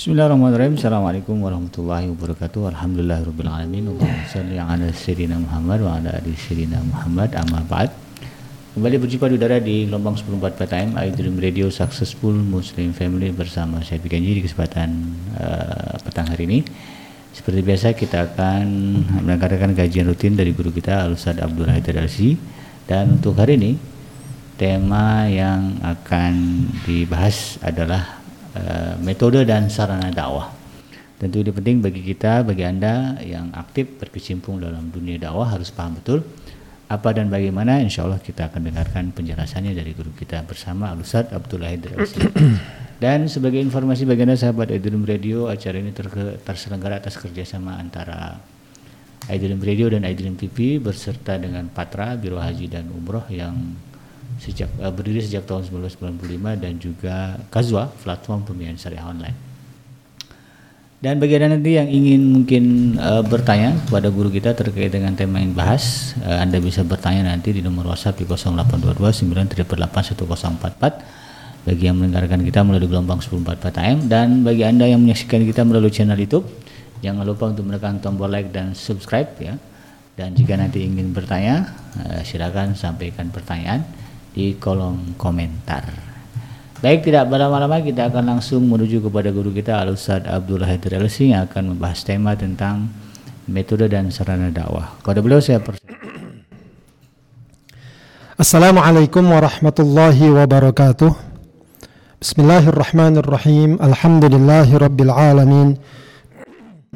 Bismillahirrahmanirrahim. Assalamualaikum warahmatullahi wabarakatuh. Alhamdulillahirabbil Allahumma shalli ala sayyidina Muhammad wa ala ali sayyidina Muhammad. Amma ba'd. Kembali berjumpa di udara di gelombang 94 PTM iDream Radio Successful Muslim Family bersama saya Bikanji di kesempatan uh, petang hari ini. Seperti biasa kita akan mendengarkan kajian rutin dari guru kita Al-Ustaz Abdul Haidar Alsi dan untuk hari ini tema yang akan dibahas adalah Eh, metode dan sarana dakwah. Tentu ini penting bagi kita, bagi Anda yang aktif berkecimpung dalam dunia dakwah harus paham betul apa dan bagaimana insya Allah kita akan dengarkan penjelasannya dari guru kita bersama Al-Ustaz Abdullah Dan sebagai informasi bagi Anda sahabat Idrim Radio, acara ini terselenggara atas kerjasama antara Idrim Radio dan Idrim TV berserta dengan Patra, Biro Haji dan Umroh yang sejak uh, berdiri sejak tahun 1995 dan juga Kazwa platform pembiayaan syariah online. Dan bagi anda nanti yang ingin mungkin uh, bertanya kepada guru kita terkait dengan tema yang bahas, uh, anda bisa bertanya nanti di nomor WhatsApp di 0822 1044 bagi yang mendengarkan kita melalui gelombang 14 PTM dan bagi anda yang menyaksikan kita melalui channel YouTube jangan lupa untuk menekan tombol like dan subscribe ya. Dan jika nanti ingin bertanya uh, silakan sampaikan pertanyaan di kolom komentar. Baik, tidak berlama-lama kita akan langsung menuju kepada guru kita Al-Ustaz Abdullah Haidar Elsi yang akan membahas tema tentang metode dan sarana dakwah. Kepada beliau saya persilakan. Assalamualaikum warahmatullahi wabarakatuh. Bismillahirrahmanirrahim. Alhamdulillahi rabbil alamin.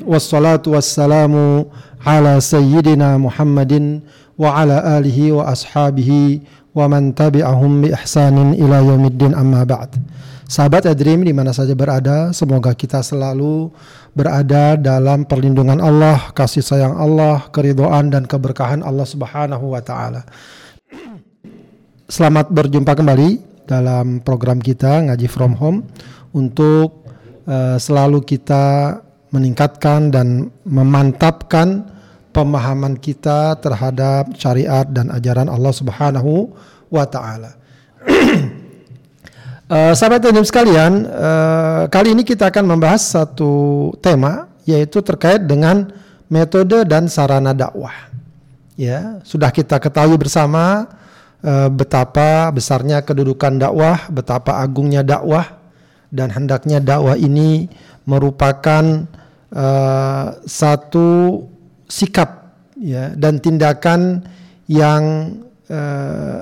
Wassalatu wassalamu ala sayyidina Muhammadin wa ala alihi wa ashabihi wa man tabi'ahum bi ihsanin ila yaumiddin amma ba'd. Sahabat Adrim di mana saja berada, semoga kita selalu berada dalam perlindungan Allah, kasih sayang Allah, keridhaan dan keberkahan Allah Subhanahu wa taala. Selamat berjumpa kembali dalam program kita Ngaji From Home untuk uh, selalu kita meningkatkan dan memantapkan pemahaman kita terhadap syariat dan ajaran Allah Subhanahu wa taala. uh, sahabat dan sekalian, uh, kali ini kita akan membahas satu tema yaitu terkait dengan metode dan sarana dakwah. Ya, sudah kita ketahui bersama uh, betapa besarnya kedudukan dakwah, betapa agungnya dakwah dan hendaknya dakwah ini merupakan uh, satu sikap ya dan tindakan yang uh,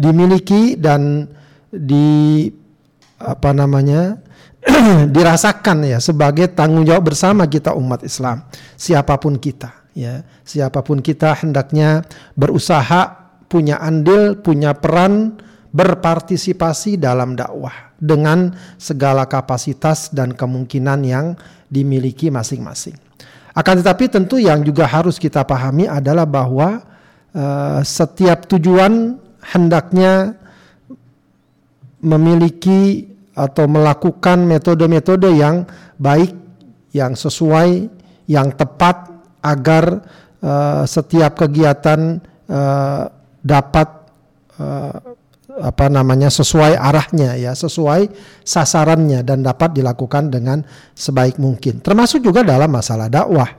dimiliki dan di apa namanya dirasakan ya sebagai tanggung jawab bersama kita umat Islam siapa pun kita ya siapa pun kita hendaknya berusaha punya andil punya peran berpartisipasi dalam dakwah dengan segala kapasitas dan kemungkinan yang dimiliki masing-masing. Akan tetapi tentu yang juga harus kita pahami adalah bahwa uh, setiap tujuan hendaknya memiliki atau melakukan metode-metode yang baik, yang sesuai, yang tepat agar uh, setiap kegiatan uh, dapat uh, apa namanya sesuai arahnya ya, sesuai sasarannya dan dapat dilakukan dengan sebaik mungkin. Termasuk juga dalam masalah dakwah.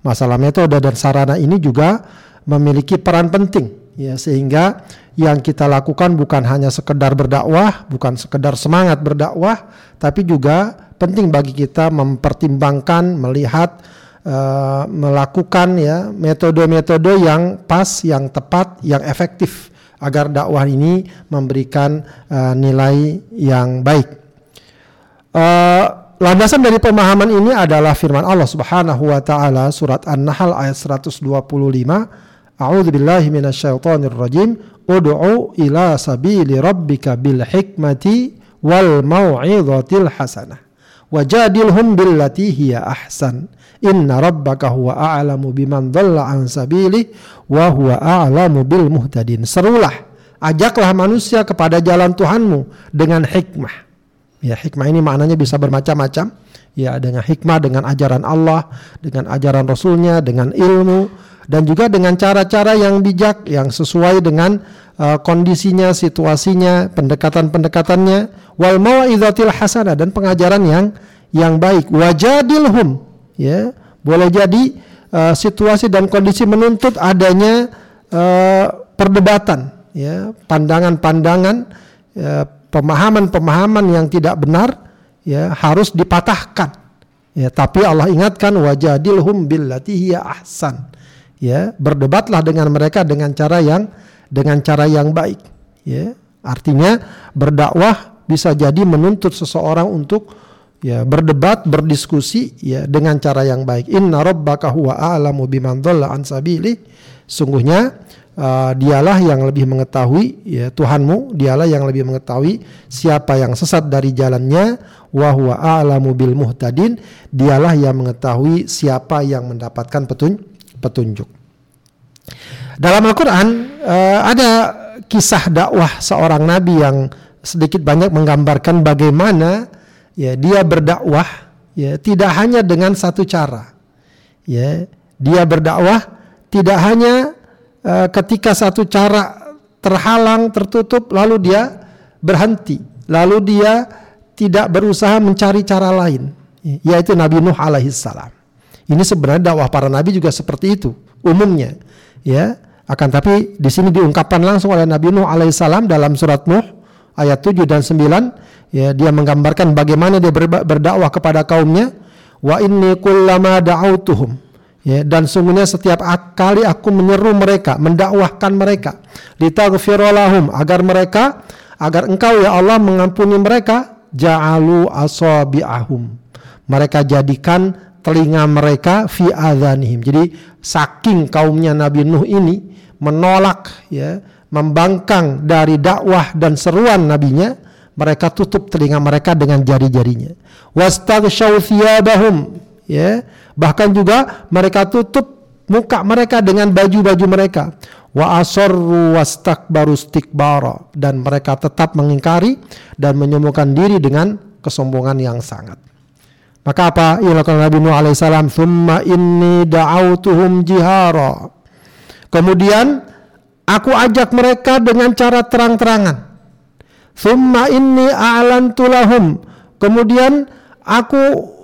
Masalah metode dan sarana ini juga memiliki peran penting ya sehingga yang kita lakukan bukan hanya sekedar berdakwah, bukan sekedar semangat berdakwah, tapi juga penting bagi kita mempertimbangkan, melihat uh, melakukan ya metode-metode yang pas, yang tepat, yang efektif agar dakwah ini memberikan uh, nilai yang baik. Uh, landasan dari pemahaman ini adalah firman Allah Subhanahu wa taala surat An-Nahl ayat 125. A'udzu billahi minasyaitonir rajim. Ud'u ila sabili rabbika bil hikmati wal mau'izatil hasanah. Wajadilhum billati hiya ahsan. Inna rabbaka huwa a'lamu biman dhalla an sabilih wa huwa a'lamu bil muhtadin. Serulah, ajaklah manusia kepada jalan Tuhanmu dengan hikmah. Ya, hikmah ini maknanya bisa bermacam-macam. Ya, dengan hikmah, dengan ajaran Allah, dengan ajaran Rasulnya, dengan ilmu, dan juga dengan cara-cara yang bijak, yang sesuai dengan uh, kondisinya, situasinya, pendekatan-pendekatannya, wal mau'izatil hasanah dan pengajaran yang yang baik. Wajadilhum ya. Boleh jadi uh, situasi dan kondisi menuntut adanya uh, perdebatan ya. Pandangan-pandangan ya, pemahaman-pemahaman yang tidak benar ya harus dipatahkan. Ya tapi Allah ingatkan wajadilhum billati ahsan ya. Berdebatlah dengan mereka dengan cara yang dengan cara yang baik ya. Artinya berdakwah bisa jadi menuntut seseorang untuk ya berdebat berdiskusi ya dengan cara yang baik. Inna rabbaka huwa a'lamu biman an sabili. Sungguhnya uh, dialah yang lebih mengetahui ya Tuhanmu dialah yang lebih mengetahui siapa yang sesat dari jalannya. Wa huwa a'lamu bil muhtadin. Dialah yang mengetahui siapa yang mendapatkan petun petunjuk dalam Al-Qur'an uh, ada kisah dakwah seorang nabi yang sedikit banyak menggambarkan bagaimana ya dia berdakwah ya tidak hanya dengan satu cara ya dia berdakwah tidak hanya uh, ketika satu cara terhalang, tertutup, lalu dia berhenti, lalu dia tidak berusaha mencari cara lain, yaitu Nabi Nuh alaihissalam. Ini sebenarnya dakwah para nabi juga seperti itu umumnya, ya. Akan tapi di sini diungkapkan langsung oleh Nabi Nuh alaihissalam dalam surat Nuh ayat 7 dan 9 ya dia menggambarkan bagaimana dia berdakwah kepada kaumnya. Wa inni kullama da'autuhum. Ya, dan sungguhnya setiap kali aku menyeru mereka, mendakwahkan mereka, litaghfirulahum agar mereka agar engkau ya Allah mengampuni mereka, ja'alu asabi'ahum. Mereka jadikan telinga mereka fi adhanihim. Jadi saking kaumnya Nabi Nuh ini menolak ya, membangkang dari dakwah dan seruan nabinya, mereka tutup telinga mereka dengan jari-jarinya. Wastaghshaw thiyabahum ya Bahkan juga mereka tutup muka mereka dengan baju-baju mereka. Wa asarru wastakbaru dan mereka tetap mengingkari dan menyombongkan diri dengan kesombongan yang sangat. Maka apa yang dilakukan Nabi Nuh alaihissalam? Thumma inni da'autuhum jihara. Kemudian aku ajak mereka dengan cara terang-terangan. Thumma inni a'lantu lahum. Kemudian aku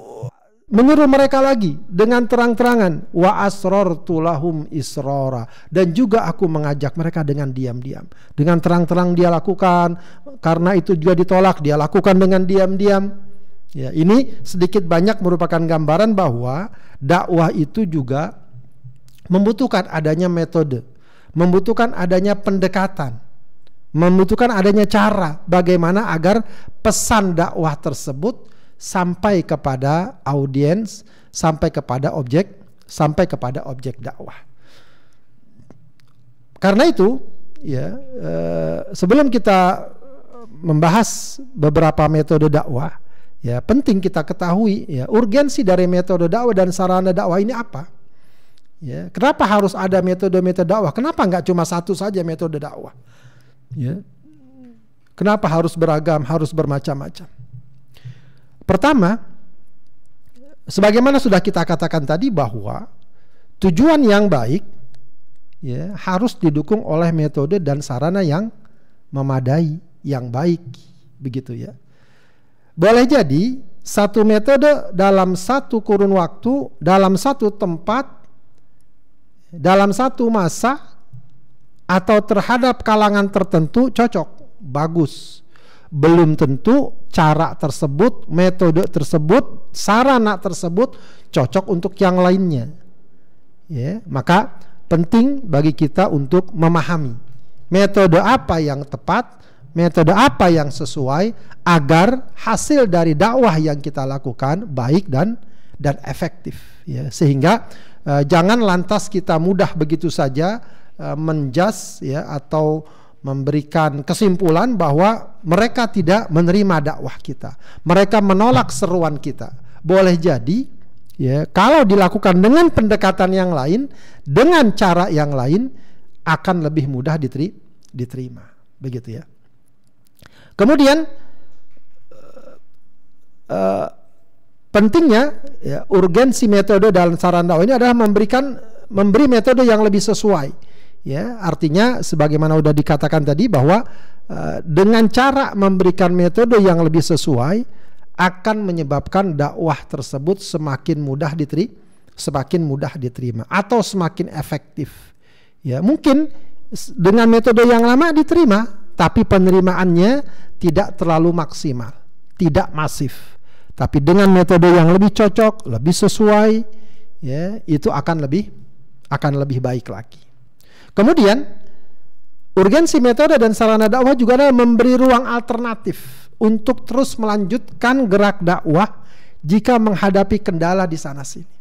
menyuruh mereka lagi dengan terang-terangan wa asrartu lahum israra dan juga aku mengajak mereka dengan diam-diam dengan terang-terang dia lakukan karena itu juga ditolak dia lakukan dengan diam-diam ya ini sedikit banyak merupakan gambaran bahwa dakwah itu juga membutuhkan adanya metode membutuhkan adanya pendekatan membutuhkan adanya cara bagaimana agar pesan dakwah tersebut sampai kepada audiens, sampai kepada objek, sampai kepada objek dakwah. Karena itu, ya eh, sebelum kita membahas beberapa metode dakwah, ya penting kita ketahui ya urgensi dari metode dakwah dan sarana dakwah ini apa. Ya, kenapa harus ada metode-metode dakwah? Kenapa nggak cuma satu saja metode dakwah? Ya, kenapa harus beragam, harus bermacam-macam? Pertama, sebagaimana sudah kita katakan tadi bahwa tujuan yang baik ya harus didukung oleh metode dan sarana yang memadai, yang baik, begitu ya. Boleh jadi satu metode dalam satu kurun waktu, dalam satu tempat, dalam satu masa atau terhadap kalangan tertentu cocok, bagus belum tentu cara tersebut, metode tersebut, sarana tersebut cocok untuk yang lainnya. Ya, maka penting bagi kita untuk memahami metode apa yang tepat, metode apa yang sesuai agar hasil dari dakwah yang kita lakukan baik dan dan efektif ya. Sehingga uh, jangan lantas kita mudah begitu saja uh, menjas ya atau memberikan kesimpulan bahwa mereka tidak menerima dakwah kita. Mereka menolak seruan kita. Boleh jadi ya kalau dilakukan dengan pendekatan yang lain, dengan cara yang lain akan lebih mudah diteri diterima. Begitu ya. Kemudian uh, pentingnya ya, urgensi metode dalam saran dakwah ini adalah memberikan memberi metode yang lebih sesuai ya artinya sebagaimana sudah dikatakan tadi bahwa uh, dengan cara memberikan metode yang lebih sesuai akan menyebabkan dakwah tersebut semakin mudah diterima, semakin mudah diterima atau semakin efektif. Ya, mungkin dengan metode yang lama diterima, tapi penerimaannya tidak terlalu maksimal, tidak masif. Tapi dengan metode yang lebih cocok, lebih sesuai, ya, itu akan lebih akan lebih baik lagi. Kemudian urgensi metode dan sarana dakwah juga adalah memberi ruang alternatif untuk terus melanjutkan gerak dakwah jika menghadapi kendala di sana sini.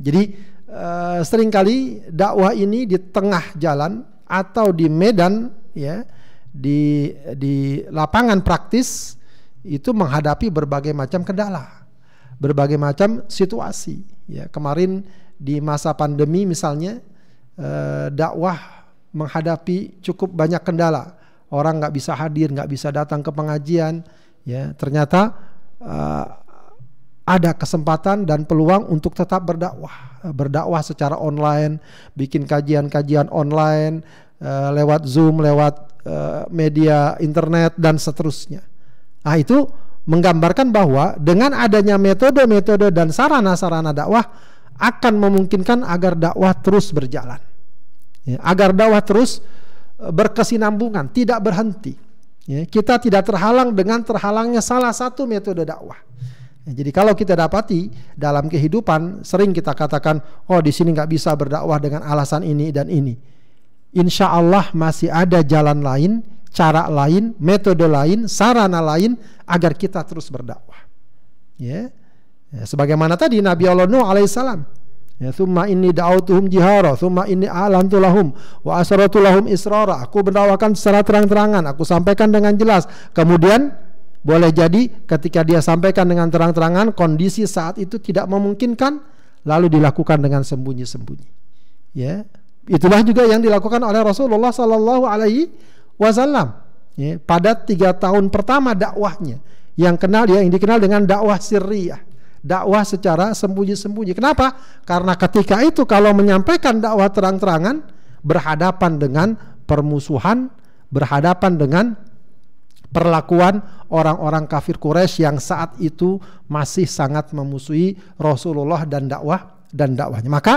Jadi uh, sering kali dakwah ini di tengah jalan atau di medan ya di di lapangan praktis itu menghadapi berbagai macam kendala, berbagai macam situasi. Ya kemarin di masa pandemi misalnya uh, dakwah menghadapi cukup banyak kendala orang nggak bisa hadir, nggak bisa datang ke pengajian, ya ternyata uh, ada kesempatan dan peluang untuk tetap berdakwah, berdakwah secara online, bikin kajian-kajian online uh, lewat Zoom, lewat uh, media internet dan seterusnya. Nah itu menggambarkan bahwa dengan adanya metode-metode dan sarana-sarana dakwah akan memungkinkan agar dakwah terus berjalan, ya, agar dakwah terus berkesinambungan, tidak berhenti. Ya, kita tidak terhalang dengan terhalangnya salah satu metode dakwah. Ya, jadi kalau kita dapati dalam kehidupan sering kita katakan, oh di sini nggak bisa berdakwah dengan alasan ini dan ini. Insya Allah masih ada jalan lain, cara lain, metode lain, sarana lain agar kita terus berdakwah. Ya, ya sebagaimana tadi Nabi Allah Nuh alaihissalam Ya, thumma inni da'autuhum jihara, thumma inni a'lantu lahum wa asrartu lahum israra. Aku berdawakan secara terang-terangan, aku sampaikan dengan jelas. Kemudian boleh jadi ketika dia sampaikan dengan terang-terangan kondisi saat itu tidak memungkinkan lalu dilakukan dengan sembunyi-sembunyi. Ya. Itulah juga yang dilakukan oleh Rasulullah sallallahu alaihi wasallam. Ya, pada tiga tahun pertama dakwahnya yang kenal dia yang dikenal dengan dakwah sirriyah dakwah secara sembunyi-sembunyi. Kenapa? Karena ketika itu kalau menyampaikan dakwah terang-terangan berhadapan dengan permusuhan, berhadapan dengan perlakuan orang-orang kafir Quraisy yang saat itu masih sangat memusuhi Rasulullah dan dakwah dan dakwahnya. Maka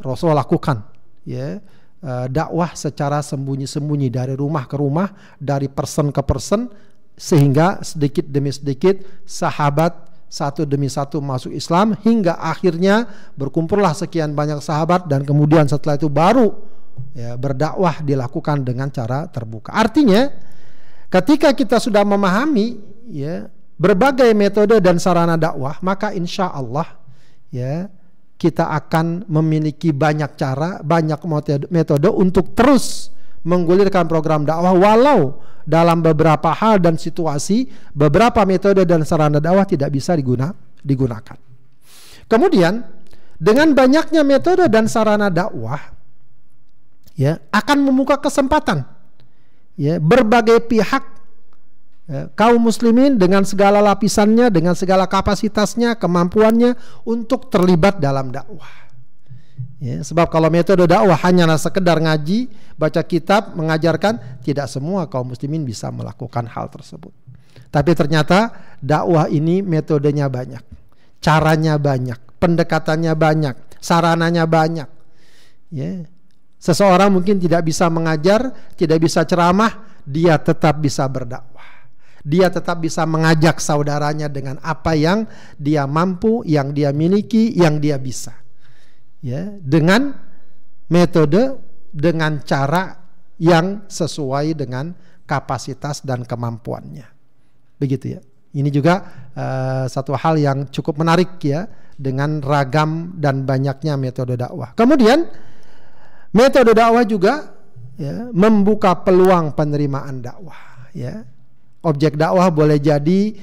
Rasul lakukan ya eh, dakwah secara sembunyi-sembunyi dari rumah ke rumah, dari person ke person sehingga sedikit demi sedikit sahabat satu demi satu masuk Islam hingga akhirnya berkumpullah sekian banyak sahabat dan kemudian setelah itu baru ya, berdakwah dilakukan dengan cara terbuka. Artinya ketika kita sudah memahami ya berbagai metode dan sarana dakwah maka insya Allah ya kita akan memiliki banyak cara, banyak metode untuk terus menggulirkan program dakwah walau dalam beberapa hal dan situasi beberapa metode dan sarana dakwah tidak bisa diguna, digunakan. Kemudian dengan banyaknya metode dan sarana dakwah ya akan membuka kesempatan ya berbagai pihak kaum muslimin dengan segala lapisannya dengan segala kapasitasnya kemampuannya untuk terlibat dalam dakwah Ya, sebab kalau metode dakwah hanyalah sekedar ngaji, baca kitab, mengajarkan, tidak semua kaum muslimin bisa melakukan hal tersebut. Tapi ternyata dakwah ini metodenya banyak, caranya banyak, pendekatannya banyak, sarananya banyak. Ya. Seseorang mungkin tidak bisa mengajar, tidak bisa ceramah, dia tetap bisa berdakwah. Dia tetap bisa mengajak saudaranya dengan apa yang dia mampu, yang dia miliki, yang dia bisa ya dengan metode dengan cara yang sesuai dengan kapasitas dan kemampuannya. Begitu ya. Ini juga uh, satu hal yang cukup menarik ya dengan ragam dan banyaknya metode dakwah. Kemudian metode dakwah juga ya, membuka peluang penerimaan dakwah ya. Objek dakwah boleh jadi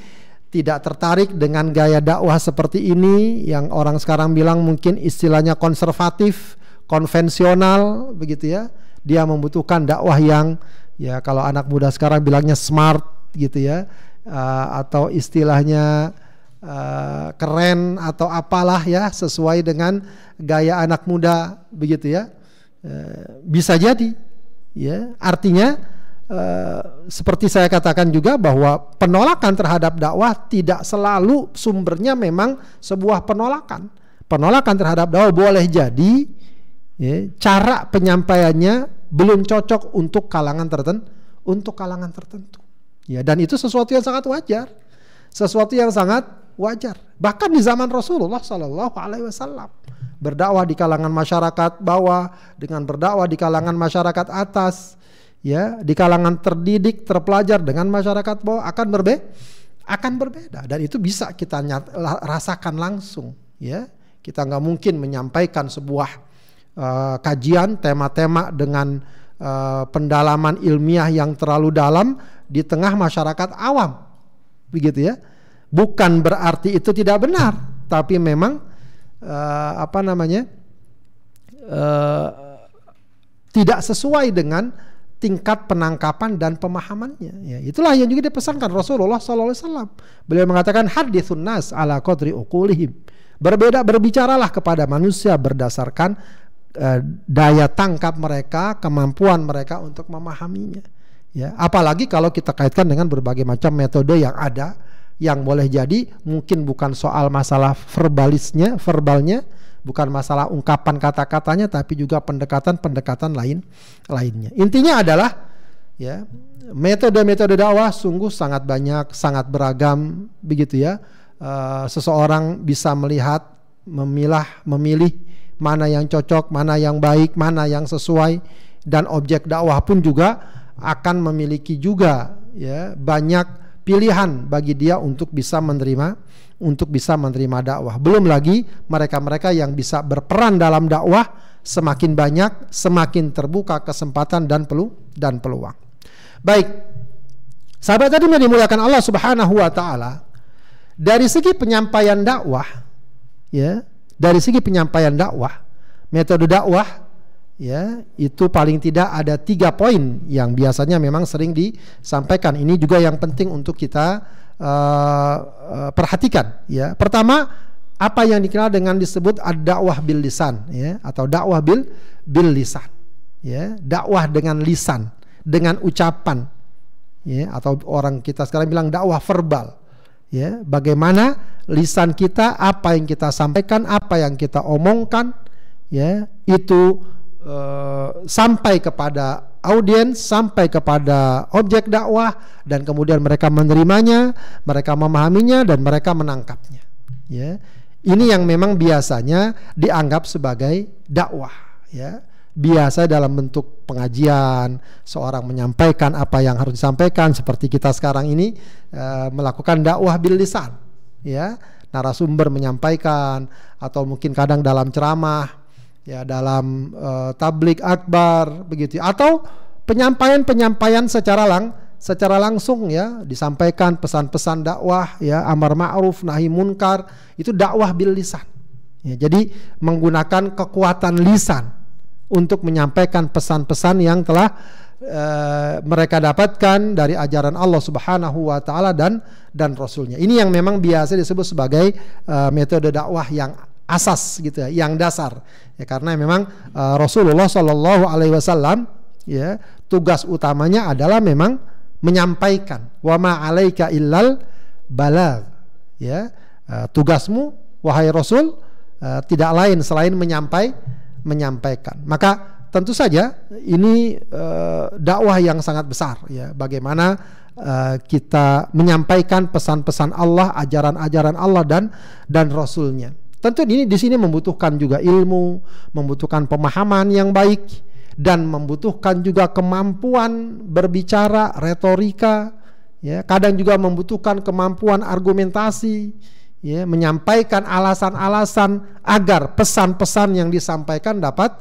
tidak tertarik dengan gaya dakwah seperti ini yang orang sekarang bilang mungkin istilahnya konservatif, konvensional begitu ya. Dia membutuhkan dakwah yang ya kalau anak muda sekarang bilangnya smart gitu ya uh, atau istilahnya uh, keren atau apalah ya sesuai dengan gaya anak muda begitu ya. Uh, bisa jadi ya artinya Uh, seperti saya katakan juga bahwa penolakan terhadap dakwah tidak selalu sumbernya memang sebuah penolakan. Penolakan terhadap dakwah boleh jadi ya, cara penyampaiannya belum cocok untuk kalangan tertentu, untuk kalangan tertentu. Ya, dan itu sesuatu yang sangat wajar. Sesuatu yang sangat wajar. Bahkan di zaman Rasulullah Shallallahu alaihi wasallam berdakwah di kalangan masyarakat bawah dengan berdakwah di kalangan masyarakat atas ya di kalangan terdidik terpelajar dengan masyarakat bawah akan berbeda akan berbeda. Dan itu bisa kita nyat, rasakan langsung ya. Kita nggak mungkin menyampaikan sebuah uh, kajian tema-tema dengan uh, pendalaman ilmiah yang terlalu dalam di tengah masyarakat awam. Begitu ya. Bukan berarti itu tidak benar tapi memang uh, apa namanya uh, tidak sesuai dengan tingkat penangkapan dan pemahamannya. Ya, itulah yang juga dipesankan Rasulullah SAW. Beliau mengatakan hadithun nas ala qadri uqulihim. Berbeda berbicaralah kepada manusia berdasarkan uh, daya tangkap mereka, kemampuan mereka untuk memahaminya. Ya, apalagi kalau kita kaitkan dengan berbagai macam metode yang ada yang boleh jadi mungkin bukan soal masalah verbalisnya, verbalnya, bukan masalah ungkapan kata-katanya tapi juga pendekatan-pendekatan lain lainnya. Intinya adalah ya, metode-metode dakwah sungguh sangat banyak, sangat beragam begitu ya. Uh, seseorang bisa melihat, memilah, memilih mana yang cocok, mana yang baik, mana yang sesuai dan objek dakwah pun juga akan memiliki juga ya banyak pilihan bagi dia untuk bisa menerima untuk bisa menerima dakwah. Belum lagi mereka-mereka yang bisa berperan dalam dakwah semakin banyak, semakin terbuka kesempatan dan pelu dan peluang. Baik. Sahabat tadi yang dimuliakan Allah Subhanahu wa taala, dari segi penyampaian dakwah ya, dari segi penyampaian dakwah, metode dakwah ya itu paling tidak ada tiga poin yang biasanya memang sering disampaikan. Ini juga yang penting untuk kita uh, uh, perhatikan ya. Pertama apa yang dikenal dengan disebut ad-dakwah bil lisan ya atau dakwah bil bil lisan ya dakwah dengan lisan dengan ucapan ya atau orang kita sekarang bilang dakwah verbal ya bagaimana lisan kita apa yang kita sampaikan apa yang kita omongkan ya itu uh, sampai kepada audiens sampai kepada objek dakwah dan kemudian mereka menerimanya, mereka memahaminya dan mereka menangkapnya. Ya. Ini yang memang biasanya dianggap sebagai dakwah, ya. Biasa dalam bentuk pengajian, seorang menyampaikan apa yang harus disampaikan seperti kita sekarang ini e, melakukan dakwah bil lisan, ya. Narasumber menyampaikan atau mungkin kadang dalam ceramah ya dalam uh, tablik akbar begitu. Atau penyampaian-penyampaian secara lang secara langsung ya. Disampaikan pesan-pesan dakwah ya. Amar ma'ruf nahi munkar. Itu dakwah bil lisan. Ya, jadi menggunakan kekuatan lisan untuk menyampaikan pesan-pesan yang telah uh, mereka dapatkan dari ajaran Allah Subhanahu wa taala dan dan rasulnya. Ini yang memang biasa disebut sebagai uh, metode dakwah yang asas gitu ya, yang dasar. Ya karena memang uh, Rasulullah Shallallahu alaihi wasallam ya tugas utamanya adalah memang menyampaikan wa ma alaika illal balag ya uh, tugasmu wahai Rasul uh, tidak lain selain menyampai menyampaikan. Maka tentu saja ini uh, dakwah yang sangat besar ya bagaimana uh, kita menyampaikan pesan-pesan Allah, ajaran-ajaran Allah dan dan Rasulnya. Tentu ini di sini membutuhkan juga ilmu, membutuhkan pemahaman yang baik dan membutuhkan juga kemampuan berbicara, retorika, ya, kadang juga membutuhkan kemampuan argumentasi, ya, menyampaikan alasan-alasan agar pesan-pesan yang disampaikan dapat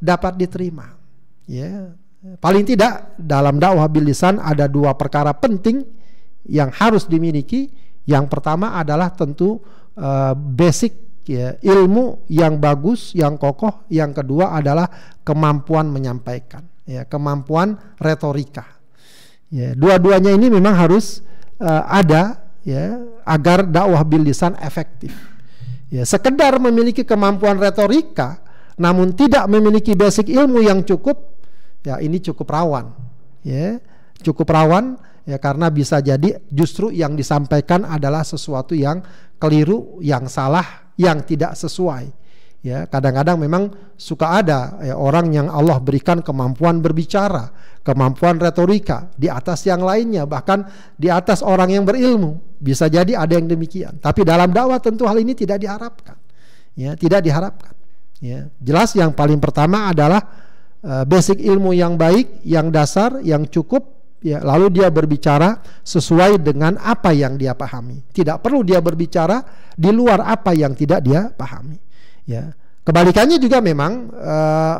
dapat diterima. Ya. Paling tidak dalam dakwah bilisan ada dua perkara penting yang harus dimiliki. Yang pertama adalah tentu uh, basic ya, ilmu yang bagus, yang kokoh. Yang kedua adalah kemampuan menyampaikan, ya, kemampuan retorika. Ya, dua-duanya ini memang harus uh, ada ya agar dakwah bil lisan efektif. Ya, sekedar memiliki kemampuan retorika namun tidak memiliki basic ilmu yang cukup, ya ini cukup rawan. Ya, cukup rawan ya karena bisa jadi justru yang disampaikan adalah sesuatu yang keliru, yang salah, yang tidak sesuai. Ya, kadang-kadang memang suka ada ya, orang yang Allah berikan kemampuan berbicara, kemampuan retorika di atas yang lainnya, bahkan di atas orang yang berilmu. Bisa jadi ada yang demikian. Tapi dalam dakwah tentu hal ini tidak diharapkan. Ya, tidak diharapkan. Ya, jelas yang paling pertama adalah uh, basic ilmu yang baik, yang dasar, yang cukup ya lalu dia berbicara sesuai dengan apa yang dia pahami. Tidak perlu dia berbicara di luar apa yang tidak dia pahami. Ya. Kebalikannya juga memang uh,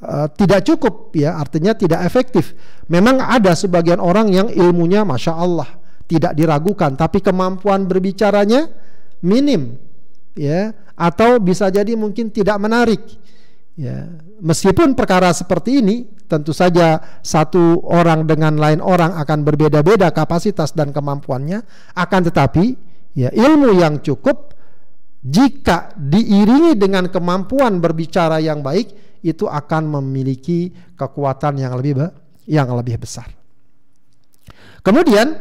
uh, tidak cukup ya, artinya tidak efektif. Memang ada sebagian orang yang ilmunya masya Allah tidak diragukan, tapi kemampuan berbicaranya minim ya, atau bisa jadi mungkin tidak menarik. Ya, meskipun perkara seperti ini tentu saja satu orang dengan lain orang akan berbeda-beda kapasitas dan kemampuannya, akan tetapi ya ilmu yang cukup jika diiringi dengan kemampuan berbicara yang baik itu akan memiliki kekuatan yang lebih yang lebih besar. Kemudian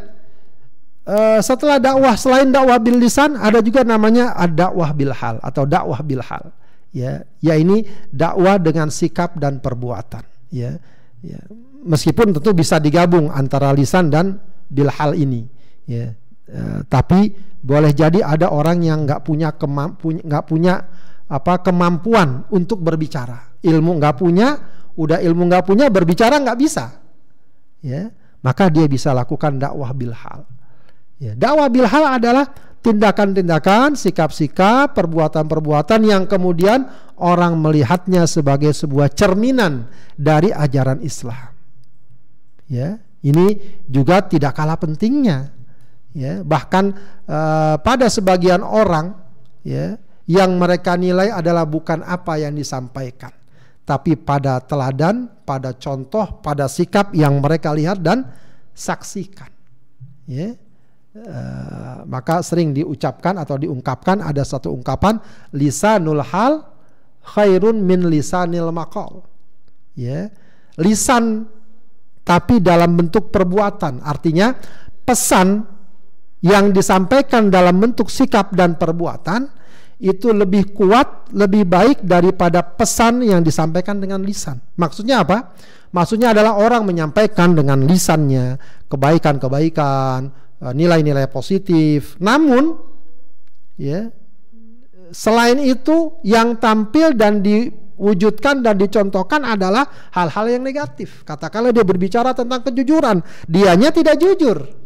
uh, setelah dakwah selain dakwah bil lisan ada juga namanya dakwah bil hal atau dakwah bil hal ya ya ini dakwah dengan sikap dan perbuatan. Ya ya. Meskipun tentu bisa digabung antara lisan dan bil hal ini. Ya uh, tapi boleh jadi ada orang yang nggak punya nggak punya apa kemampuan untuk berbicara. Ilmu nggak punya udah ilmu nggak punya berbicara nggak bisa. Ya maka dia bisa lakukan dakwah bilhal ya dakwah bilhal adalah tindakan-tindakan sikap-sikap perbuatan-perbuatan yang kemudian orang melihatnya sebagai sebuah cerminan dari ajaran Islam. Ya ini juga tidak kalah pentingnya. Ya bahkan uh, pada sebagian orang ya yang mereka nilai adalah bukan apa yang disampaikan tapi pada teladan pada contoh pada sikap yang mereka lihat dan saksikan. Ya uh, maka sering diucapkan atau diungkapkan ada satu ungkapan lisanul hal khairun min lisanil maqal ya lisan tapi dalam bentuk perbuatan artinya pesan yang disampaikan dalam bentuk sikap dan perbuatan itu lebih kuat, lebih baik daripada pesan yang disampaikan dengan lisan. Maksudnya apa? Maksudnya adalah orang menyampaikan dengan lisannya kebaikan-kebaikan, nilai-nilai positif. Namun, ya, selain itu yang tampil dan diwujudkan dan dicontohkan adalah hal-hal yang negatif. Katakanlah dia berbicara tentang kejujuran, dianya tidak jujur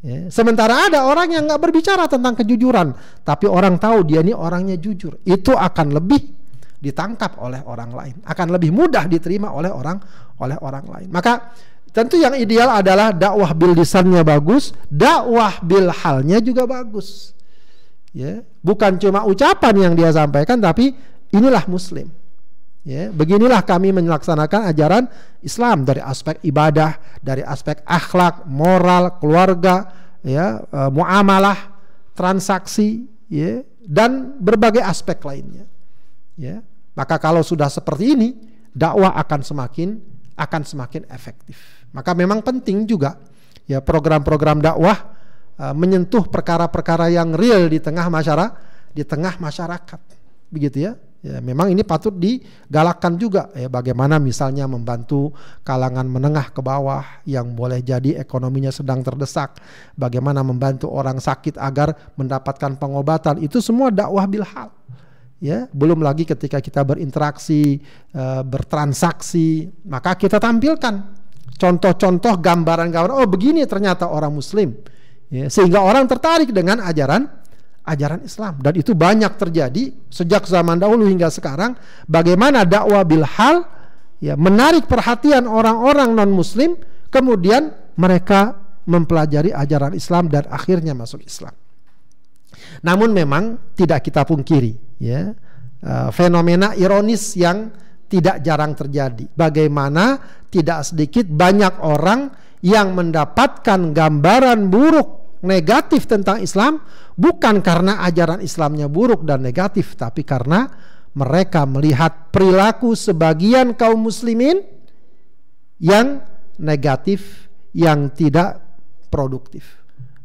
Ya. Sementara ada orang yang nggak berbicara tentang kejujuran, tapi orang tahu dia ini orangnya jujur, itu akan lebih ditangkap oleh orang lain, akan lebih mudah diterima oleh orang oleh orang lain. Maka tentu yang ideal adalah dakwah bil lisannya bagus, dakwah bil halnya juga bagus. Ya, bukan cuma ucapan yang dia sampaikan, tapi inilah Muslim. Ya, beginilah kami melaksanakan ajaran Islam dari aspek ibadah, dari aspek akhlak, moral, keluarga, ya, e, muamalah, transaksi, ya, dan berbagai aspek lainnya. Ya, maka kalau sudah seperti ini, dakwah akan semakin akan semakin efektif. Maka memang penting juga ya program-program dakwah e, menyentuh perkara-perkara yang real di tengah masyarakat, di tengah masyarakat. Begitu ya. Ya, memang ini patut digalakkan juga ya bagaimana misalnya membantu kalangan menengah ke bawah yang boleh jadi ekonominya sedang terdesak, bagaimana membantu orang sakit agar mendapatkan pengobatan itu semua dakwah bilhal. Ya, belum lagi ketika kita berinteraksi, e, bertransaksi, maka kita tampilkan contoh-contoh gambaran-gambaran oh begini ternyata orang muslim. Ya, sehingga orang tertarik dengan ajaran ajaran Islam dan itu banyak terjadi sejak zaman dahulu hingga sekarang bagaimana dakwah bil hal ya menarik perhatian orang-orang non muslim kemudian mereka mempelajari ajaran Islam dan akhirnya masuk Islam. Namun memang tidak kita pungkiri ya uh, fenomena ironis yang tidak jarang terjadi. Bagaimana tidak sedikit banyak orang yang mendapatkan gambaran buruk negatif tentang Islam bukan karena ajaran Islamnya buruk dan negatif, tapi karena mereka melihat perilaku sebagian kaum muslimin yang negatif yang tidak produktif.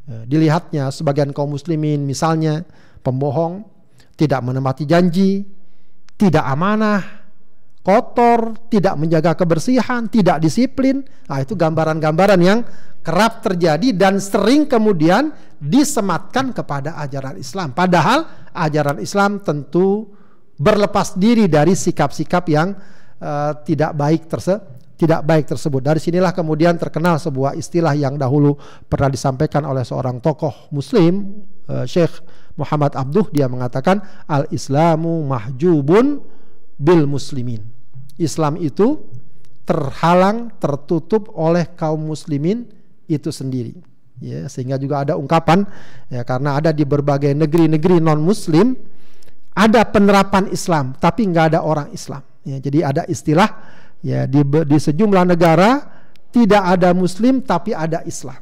Ya, dilihatnya sebagian kaum muslimin misalnya pembohong, tidak menempati janji, tidak amanah, kotor, tidak menjaga kebersihan, tidak disiplin. Nah, itu gambaran-gambaran yang kerap terjadi dan sering kemudian disematkan kepada ajaran Islam. Padahal ajaran Islam tentu berlepas diri dari sikap-sikap yang uh, tidak baik tersebut tidak baik tersebut. Dari sinilah kemudian terkenal sebuah istilah yang dahulu pernah disampaikan oleh seorang tokoh muslim, uh, Syekh Muhammad Abduh, dia mengatakan al-islamu mahjubun bil muslimin. Islam itu terhalang, tertutup oleh kaum muslimin itu sendiri. Ya, sehingga juga ada ungkapan ya karena ada di berbagai negeri-negeri non muslim ada penerapan Islam tapi nggak ada orang Islam. Ya, jadi ada istilah ya di, di sejumlah negara tidak ada muslim tapi ada Islam.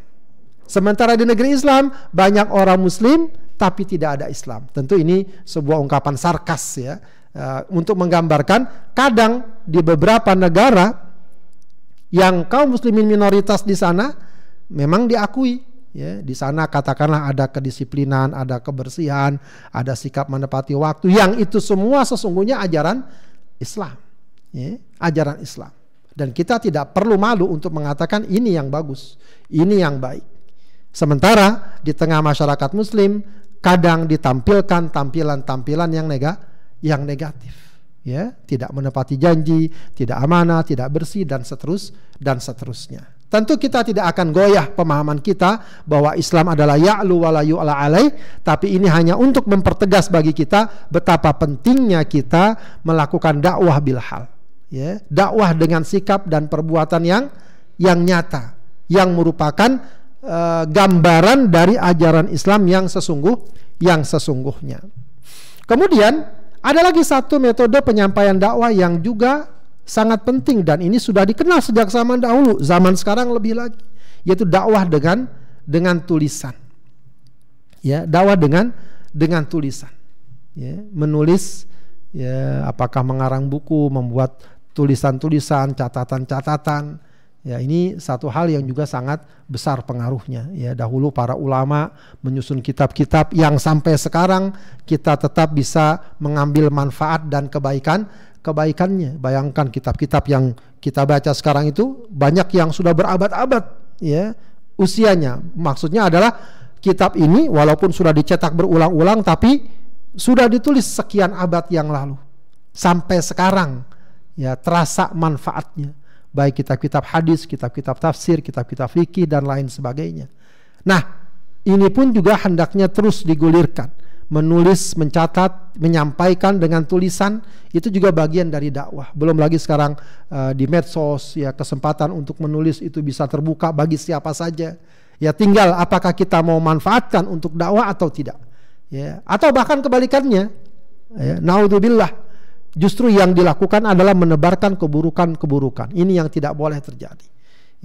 Sementara di negeri Islam banyak orang muslim tapi tidak ada Islam. Tentu ini sebuah ungkapan sarkas ya uh, untuk menggambarkan kadang di beberapa negara yang kaum muslimin minoritas di sana memang diakui ya di sana katakanlah ada kedisiplinan, ada kebersihan, ada sikap menepati waktu yang itu semua sesungguhnya ajaran Islam ya, ajaran Islam. Dan kita tidak perlu malu untuk mengatakan ini yang bagus, ini yang baik. Sementara di tengah masyarakat muslim kadang ditampilkan tampilan-tampilan yang nega, yang negatif. Ya, tidak menepati janji, tidak amanah, tidak bersih dan seterus dan seterusnya. Tentu kita tidak akan goyah pemahaman kita bahwa Islam adalah ya'lu wa la yu'la alaih, tapi ini hanya untuk mempertegas bagi kita betapa pentingnya kita melakukan dakwah bil hal ya dakwah dengan sikap dan perbuatan yang yang nyata yang merupakan uh, gambaran dari ajaran Islam yang sesungguh yang sesungguhnya. Kemudian ada lagi satu metode penyampaian dakwah yang juga sangat penting dan ini sudah dikenal sejak zaman dahulu, zaman sekarang lebih lagi, yaitu dakwah dengan dengan tulisan. Ya, dakwah dengan dengan tulisan. Ya, menulis ya apakah mengarang buku, membuat tulisan-tulisan, catatan-catatan. Ya, ini satu hal yang juga sangat besar pengaruhnya. Ya, dahulu para ulama menyusun kitab-kitab yang sampai sekarang kita tetap bisa mengambil manfaat dan kebaikan kebaikannya. Bayangkan kitab-kitab yang kita baca sekarang itu banyak yang sudah berabad-abad ya usianya. Maksudnya adalah kitab ini walaupun sudah dicetak berulang-ulang tapi sudah ditulis sekian abad yang lalu sampai sekarang ya terasa manfaatnya baik kitab-kitab hadis, kitab-kitab tafsir, kitab-kitab fikih dan lain sebagainya. Nah, ini pun juga hendaknya terus digulirkan. Menulis, mencatat, menyampaikan dengan tulisan itu juga bagian dari dakwah. Belum lagi sekarang uh, di medsos ya kesempatan untuk menulis itu bisa terbuka bagi siapa saja. Ya tinggal apakah kita mau manfaatkan untuk dakwah atau tidak. Ya, atau bahkan kebalikannya. Ya, naudzubillah Justru yang dilakukan adalah menebarkan keburukan-keburukan. Ini yang tidak boleh terjadi.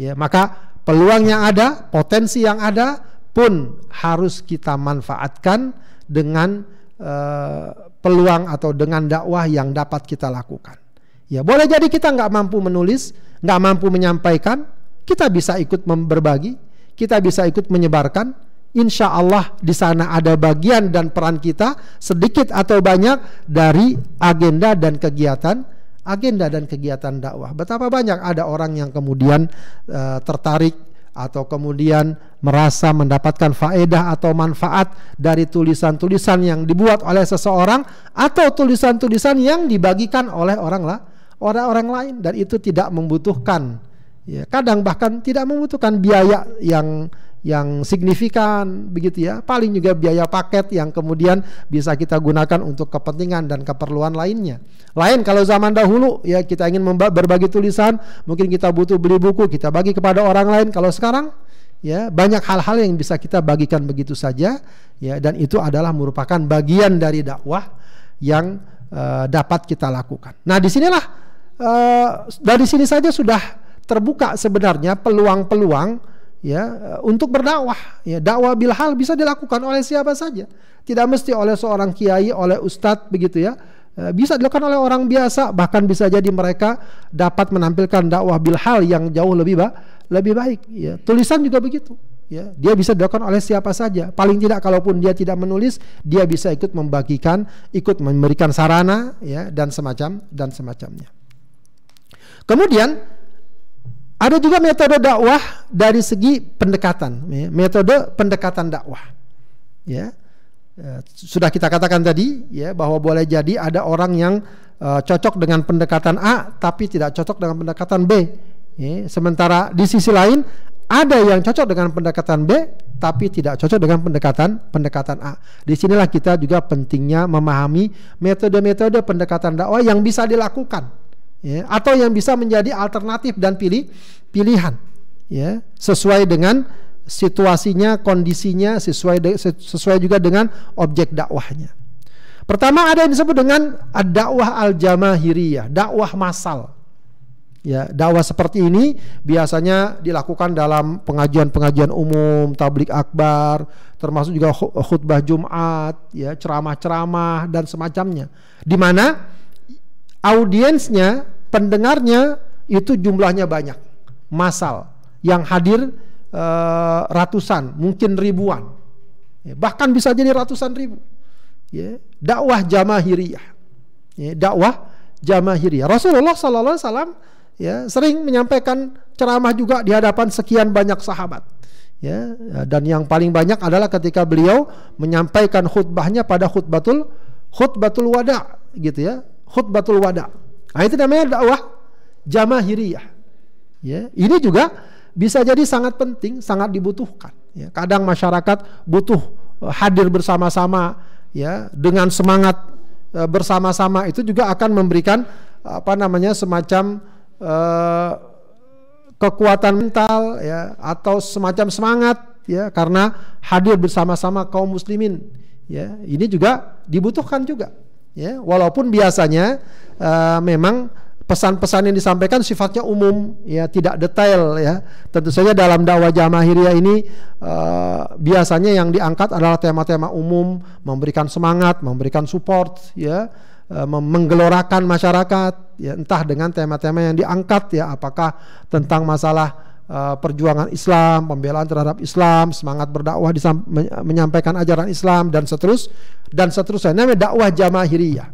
Ya, maka peluang yang ada, potensi yang ada pun harus kita manfaatkan dengan uh, peluang atau dengan dakwah yang dapat kita lakukan. Ya, boleh jadi kita nggak mampu menulis, nggak mampu menyampaikan, kita bisa ikut berbagi, kita bisa ikut menyebarkan, insya Allah di sana ada bagian dan peran kita sedikit atau banyak dari agenda dan kegiatan agenda dan kegiatan dakwah. Betapa banyak ada orang yang kemudian uh, tertarik atau kemudian merasa mendapatkan faedah atau manfaat dari tulisan-tulisan yang dibuat oleh seseorang atau tulisan-tulisan yang dibagikan oleh orang lah orang-orang lain dan itu tidak membutuhkan ya kadang bahkan tidak membutuhkan biaya yang yang signifikan begitu ya. Paling juga biaya paket yang kemudian bisa kita gunakan untuk kepentingan dan keperluan lainnya. Lain kalau zaman dahulu ya kita ingin berbagi tulisan mungkin kita butuh beli buku kita bagi kepada orang lain. Kalau sekarang ya banyak hal-hal yang bisa kita bagikan begitu saja ya dan itu adalah merupakan bagian dari dakwah yang uh, dapat kita lakukan. Nah di sinilah uh, dari sini saja sudah terbuka sebenarnya peluang-peluang ya untuk berdakwah ya dakwah bilhal bisa dilakukan oleh siapa saja tidak mesti oleh seorang kiai oleh ustadz begitu ya eh, bisa dilakukan oleh orang biasa bahkan bisa jadi mereka dapat menampilkan dakwah bilhal yang jauh lebih ba lebih baik ya. Tulisan juga begitu ya. Dia bisa dilakukan oleh siapa saja. Paling tidak kalaupun dia tidak menulis, dia bisa ikut membagikan, ikut memberikan sarana ya dan semacam dan semacamnya. Kemudian ada juga metode dakwah dari segi pendekatan, ya. metode pendekatan dakwah. Ya. ya. Sudah kita katakan tadi ya bahwa boleh jadi ada orang yang uh, cocok dengan pendekatan A tapi tidak cocok dengan pendekatan B. Ya. Sementara di sisi lain ada yang cocok dengan pendekatan B tapi tidak cocok dengan pendekatan pendekatan A. Di sinilah kita juga pentingnya memahami metode-metode pendekatan dakwah yang bisa dilakukan ya, atau yang bisa menjadi alternatif dan pilih pilihan. Ya sesuai dengan situasinya kondisinya sesuai de, sesuai juga dengan objek dakwahnya. Pertama ada yang disebut dengan dakwah al jamahiriyah dakwah masal ya dakwah seperti ini biasanya dilakukan dalam pengajian-pengajian umum tablik akbar termasuk juga khutbah Jumat ya ceramah-ceramah dan semacamnya. Di mana audiensnya, pendengarnya itu jumlahnya banyak, masal yang hadir uh, ratusan, mungkin ribuan, ya, bahkan bisa jadi ratusan ribu. Ya, dakwah jamahiriyah, ya, dakwah jamahiriyah. Rasulullah Sallallahu Alaihi Wasallam ya sering menyampaikan ceramah juga di hadapan sekian banyak sahabat. Ya, dan yang paling banyak adalah ketika beliau menyampaikan khutbahnya pada khutbatul khutbatul wada gitu ya khutbatul wada. Nah, itu namanya dakwah jamahiriyah. Ya, ini juga bisa jadi sangat penting, sangat dibutuhkan. Ya, kadang masyarakat butuh uh, hadir bersama-sama, ya, dengan semangat uh, bersama-sama itu juga akan memberikan apa namanya semacam uh, kekuatan mental, ya, atau semacam semangat, ya, karena hadir bersama-sama kaum muslimin. Ya, ini juga dibutuhkan juga ya walaupun biasanya uh, memang pesan-pesan yang disampaikan sifatnya umum ya tidak detail ya. Tentu saja dalam dakwah jamahiriyah ini uh, biasanya yang diangkat adalah tema-tema umum memberikan semangat memberikan support ya uh, menggelorakan masyarakat ya entah dengan tema-tema yang diangkat ya apakah tentang masalah uh, perjuangan Islam, pembelaan terhadap Islam, semangat berdakwah menyampaikan ajaran Islam dan seterus dan seterusnya. Namanya dakwah jamahiriyah.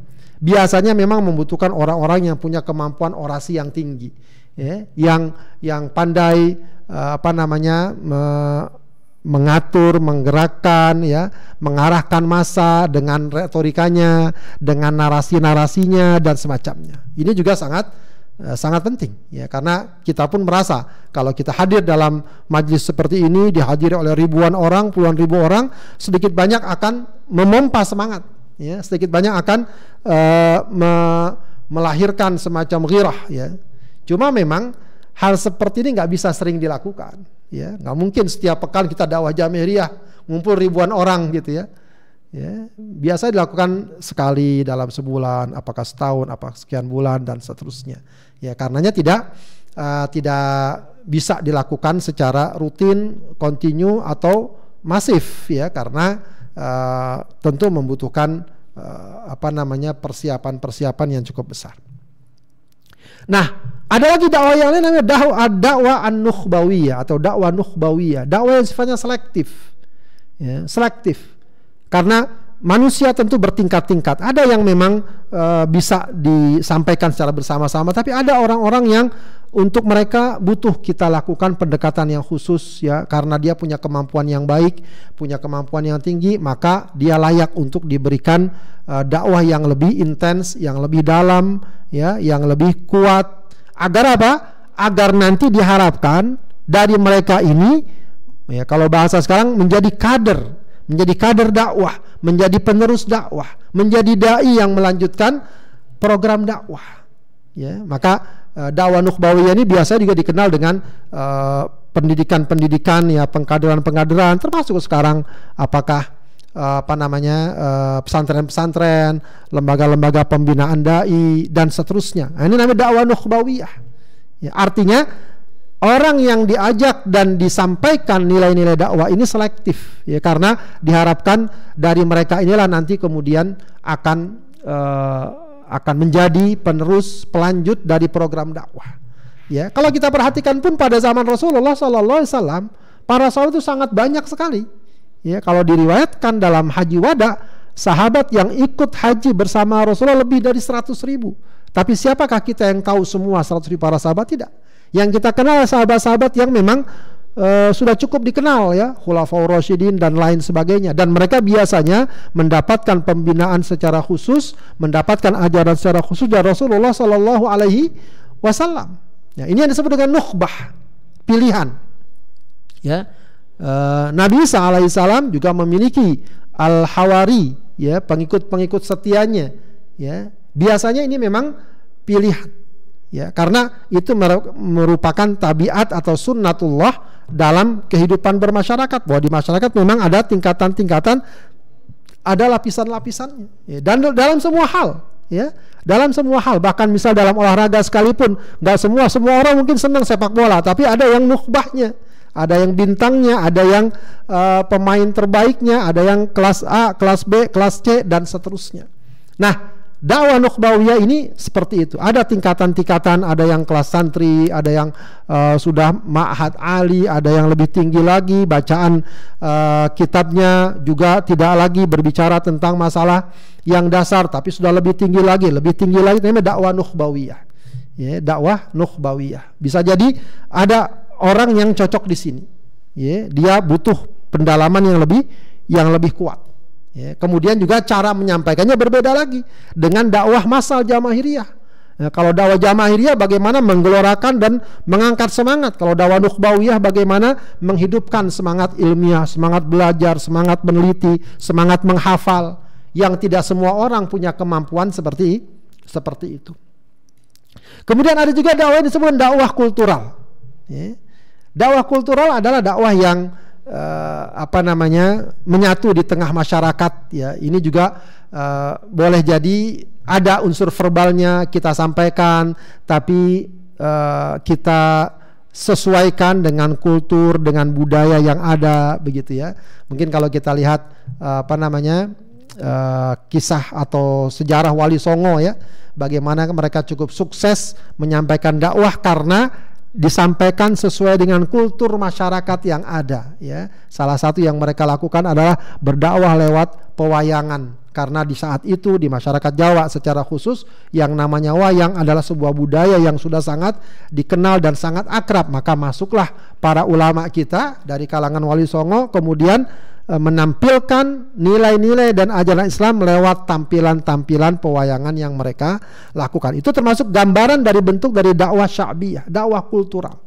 Biasanya memang membutuhkan orang-orang yang punya kemampuan orasi yang tinggi, ya, yang yang pandai uh, apa namanya me, mengatur, menggerakkan, ya, mengarahkan masa dengan retorikanya, dengan narasi-narasinya dan semacamnya. Ini juga sangat Eh, sangat penting ya. Karena kita pun merasa kalau kita hadir dalam majlis seperti ini dihadiri oleh ribuan orang puluhan ribu orang sedikit banyak akan memompa semangat ya. Sedikit banyak akan uh, me melahirkan semacam ghirah ya. Cuma memang hal seperti ini nggak bisa sering dilakukan ya. Nggak mungkin setiap pekan kita dakwah jamiah ngumpul ribuan orang gitu ya ya biasa dilakukan sekali dalam sebulan apakah setahun apakah sekian bulan dan seterusnya. Ya karenanya tidak uh, tidak bisa dilakukan secara rutin kontinu atau masif ya. Karena uh, tentu membutuhkan uh, apa namanya persiapan-persiapan yang cukup besar. Nah ada lagi dakwah yang lain namanya dakwah dakwah an-nukhbawiyah atau dakwah nukhbawiyah. Dakwah yang sifatnya selektif. Ya, selektif karena manusia tentu bertingkat-tingkat. Ada yang memang e, bisa disampaikan secara bersama-sama, tapi ada orang-orang yang untuk mereka butuh kita lakukan pendekatan yang khusus ya karena dia punya kemampuan yang baik, punya kemampuan yang tinggi, maka dia layak untuk diberikan e, dakwah yang lebih intens, yang lebih dalam ya, yang lebih kuat. Agar apa? Agar nanti diharapkan dari mereka ini ya kalau bahasa sekarang menjadi kader menjadi kader dakwah, menjadi penerus dakwah, menjadi dai yang melanjutkan program dakwah. Ya, maka uh, dakwah nukhbawiyah ini biasa juga dikenal dengan uh, pendidikan-pendidikan ya, pengkaderan-pengkaderan termasuk sekarang apakah uh, apa namanya pesantren-pesantren, lembaga-lembaga pembinaan dai dan seterusnya. Nah, ini namanya dakwah nukhbawiyah. Ya, artinya orang yang diajak dan disampaikan nilai-nilai dakwah ini selektif ya karena diharapkan dari mereka inilah nanti kemudian akan uh, akan menjadi penerus pelanjut dari program dakwah. Ya, kalau kita perhatikan pun pada zaman Rasulullah Sallallahu Alaihi Wasallam, para sahabat itu sangat banyak sekali. Ya, kalau diriwayatkan dalam haji wada, sahabat yang ikut haji bersama Rasulullah lebih dari 100 ribu. Tapi siapakah kita yang tahu semua 100 ribu para sahabat? Tidak. Yang kita kenal sahabat-sahabat yang memang uh, sudah cukup dikenal ya, Khulafaur Rasyidin dan lain sebagainya. Dan mereka biasanya mendapatkan pembinaan secara khusus, mendapatkan ajaran secara khusus dari Rasulullah Sallallahu Alaihi Wasallam. Ya, ini yang disebut dengan nukhbah, pilihan. Ya, uh, Nabi Isa alaihissalam juga memiliki al-hawari, ya, pengikut-pengikut setianya. Ya, biasanya ini memang pilihan ya karena itu merupakan tabiat atau sunnatullah dalam kehidupan bermasyarakat bahwa di masyarakat memang ada tingkatan-tingkatan ada lapisan-lapisannya ya. dan dalam semua hal ya dalam semua hal bahkan misal dalam olahraga sekalipun nggak semua semua orang mungkin senang sepak bola tapi ada yang nukbahnya ada yang bintangnya ada yang uh, pemain terbaiknya ada yang kelas A kelas B kelas C dan seterusnya nah dakwah nukbawiyah ini seperti itu. Ada tingkatan-tingkatan, ada yang kelas santri, ada yang uh, sudah ma'had ali, ada yang lebih tinggi lagi. Bacaan uh, kitabnya juga tidak lagi berbicara tentang masalah yang dasar, tapi sudah lebih tinggi lagi, lebih tinggi lagi namanya dakwah nukbawiyah. Ya, dakwah nukbawiyah. Bisa jadi ada orang yang cocok di sini. Ya, dia butuh pendalaman yang lebih yang lebih kuat. Ya, kemudian juga cara menyampaikannya berbeda lagi dengan dakwah masal jamaahiriyah. Ya, kalau dakwah jamaahiriyah bagaimana menggelorakan dan mengangkat semangat. Kalau dakwah nukbawiyah bagaimana menghidupkan semangat ilmiah, semangat belajar, semangat meneliti, semangat menghafal yang tidak semua orang punya kemampuan seperti seperti itu. Kemudian ada juga dakwah yang disebut dakwah kultural. Ya. Dakwah kultural adalah dakwah yang uh, apa namanya menyatu di tengah masyarakat ya. Ini juga uh, boleh jadi ada unsur verbalnya kita sampaikan tapi uh, kita sesuaikan dengan kultur dengan budaya yang ada begitu ya. Mungkin kalau kita lihat uh, apa namanya uh, kisah atau sejarah Wali Songo ya bagaimana mereka cukup sukses menyampaikan dakwah karena disampaikan sesuai dengan kultur masyarakat yang ada ya. Salah satu yang mereka lakukan adalah berdakwah lewat pewayangan karena di saat itu di masyarakat Jawa secara khusus yang namanya wayang adalah sebuah budaya yang sudah sangat dikenal dan sangat akrab maka masuklah para ulama kita dari kalangan Wali Songo kemudian menampilkan nilai-nilai dan ajaran Islam lewat tampilan-tampilan pewayangan yang mereka lakukan. Itu termasuk gambaran dari bentuk dari dakwah sya'biyah, dakwah kultural.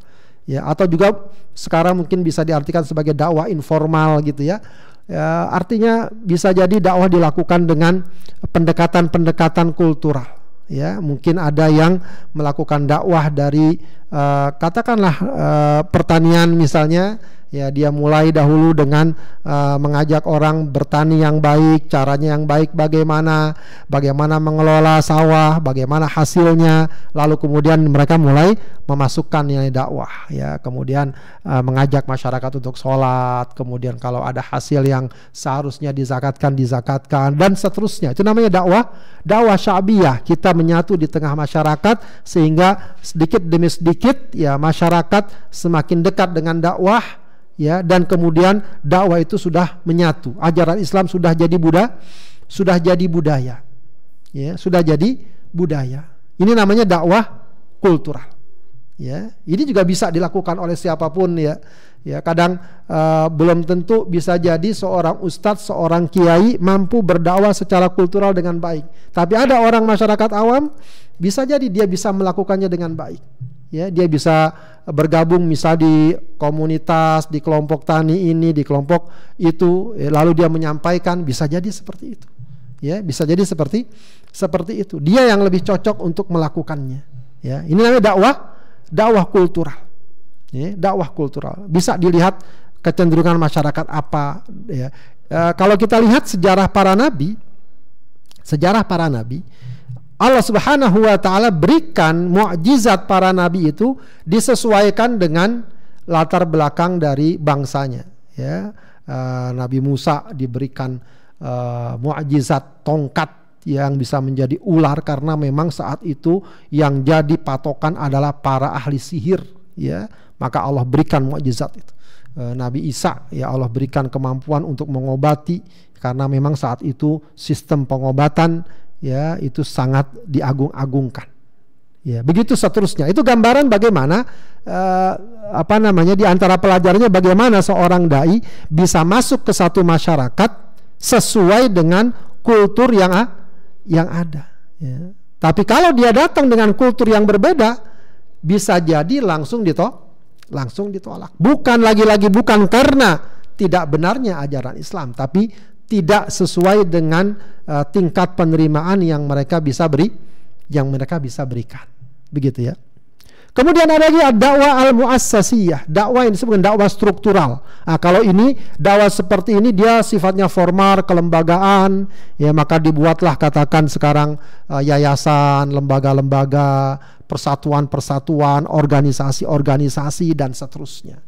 Ya, atau juga sekarang mungkin bisa diartikan sebagai dakwah informal gitu ya. ya artinya bisa jadi dakwah dilakukan dengan pendekatan-pendekatan kultural ya mungkin ada yang melakukan dakwah dari uh, katakanlah uh, pertanian misalnya ya dia mulai dahulu dengan uh, mengajak orang bertani yang baik, caranya yang baik bagaimana, bagaimana mengelola sawah, bagaimana hasilnya, lalu kemudian mereka mulai memasukkan nilai dakwah ya, kemudian uh, mengajak masyarakat untuk sholat, kemudian kalau ada hasil yang seharusnya dizakatkan dizakatkan dan seterusnya. Itu namanya dakwah, dakwah syabiyah. Kita menyatu di tengah masyarakat sehingga sedikit demi sedikit ya masyarakat semakin dekat dengan dakwah ya dan kemudian dakwah itu sudah menyatu. Ajaran Islam sudah jadi budaya sudah jadi budaya ya sudah jadi budaya. Ini namanya dakwah kultural ya. Ini juga bisa dilakukan oleh siapa pun ya. Ya kadang uh, belum tentu bisa jadi seorang ustadz seorang kiai mampu berdakwah secara kultural dengan baik. Tapi ada orang masyarakat awam bisa jadi dia bisa melakukannya dengan baik ya dia bisa bergabung misal di komunitas di kelompok tani ini di kelompok itu ya, lalu dia menyampaikan bisa jadi seperti itu. Ya bisa jadi seperti seperti itu. Dia yang lebih cocok untuk melakukannya. Ya ini namanya dakwah dakwah kultural. Ya dakwah kultural. Bisa dilihat kecenderungan masyarakat apa ya. E, kalau kita lihat sejarah para nabi sejarah para nabi Allah Subhanahu wa taala berikan mukjizat para nabi itu disesuaikan dengan latar belakang dari bangsanya ya. Uh, Nabi Musa diberikan uh, mukjizat tongkat yang bisa menjadi ular karena memang saat itu yang jadi patokan adalah para ahli sihir ya. Maka Allah berikan mukjizat itu. E, Nabi Isa ya Allah berikan kemampuan untuk mengobati karena memang saat itu sistem pengobatan ya itu sangat diagung-agungkan. Ya begitu seterusnya. Itu gambaran bagaimana uh, apa namanya di antara pelajarnya bagaimana seorang dai bisa masuk ke satu masyarakat sesuai dengan kultur yang yang ada. Ya. tapi kalau dia datang dengan kultur yang berbeda bisa jadi langsung ditolak langsung ditolak. Bukan lagi-lagi bukan karena tidak benarnya ajaran Islam tapi tidak sesuai dengan uh, tingkat penerimaan yang mereka bisa beri yang mereka bisa berikan Begitu ya. Kemudian ada lagi dakwah al-muassasiyah, dakwah yang disebut dakwah struktural. Nah, kalau ini dakwah seperti ini dia sifatnya formal, kelembagaan, ya maka dibuatlah katakan sekarang uh, yayasan, lembaga-lembaga, persatuan-persatuan, organisasi-organisasi dan seterusnya.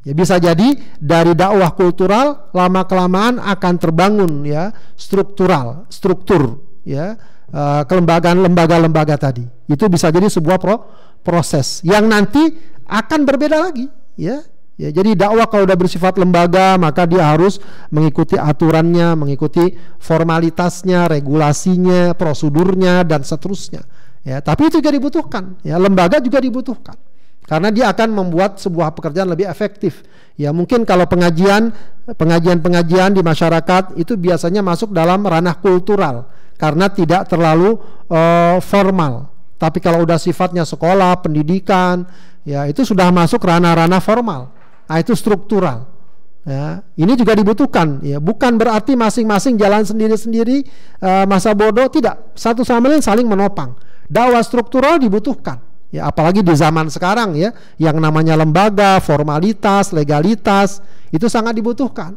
Ya bisa jadi dari dakwah kultural lama kelamaan akan terbangun ya struktural, struktur ya uh, kelembagaan lembaga-lembaga tadi. Itu bisa jadi sebuah pro proses yang nanti akan berbeda lagi, ya. Ya, jadi dakwah kalau sudah bersifat lembaga maka dia harus mengikuti aturannya, mengikuti formalitasnya, regulasinya, prosedurnya dan seterusnya. Ya, tapi itu juga dibutuhkan. Ya, lembaga juga dibutuhkan. Karena dia akan membuat sebuah pekerjaan lebih efektif. Ya, mungkin kalau pengajian pengajian-pengajian di masyarakat itu biasanya masuk dalam ranah kultural karena tidak terlalu uh, formal. Tapi kalau udah sifatnya sekolah, pendidikan, ya itu sudah masuk ranah-ranah formal. Nah, itu struktural. Ya, ini juga dibutuhkan. Ya, bukan berarti masing-masing jalan sendiri-sendiri uh, masa bodoh, tidak. Satu sama lain saling menopang. Dakwah struktural dibutuhkan. Ya, apalagi di zaman sekarang ya, yang namanya lembaga, formalitas, legalitas itu sangat dibutuhkan.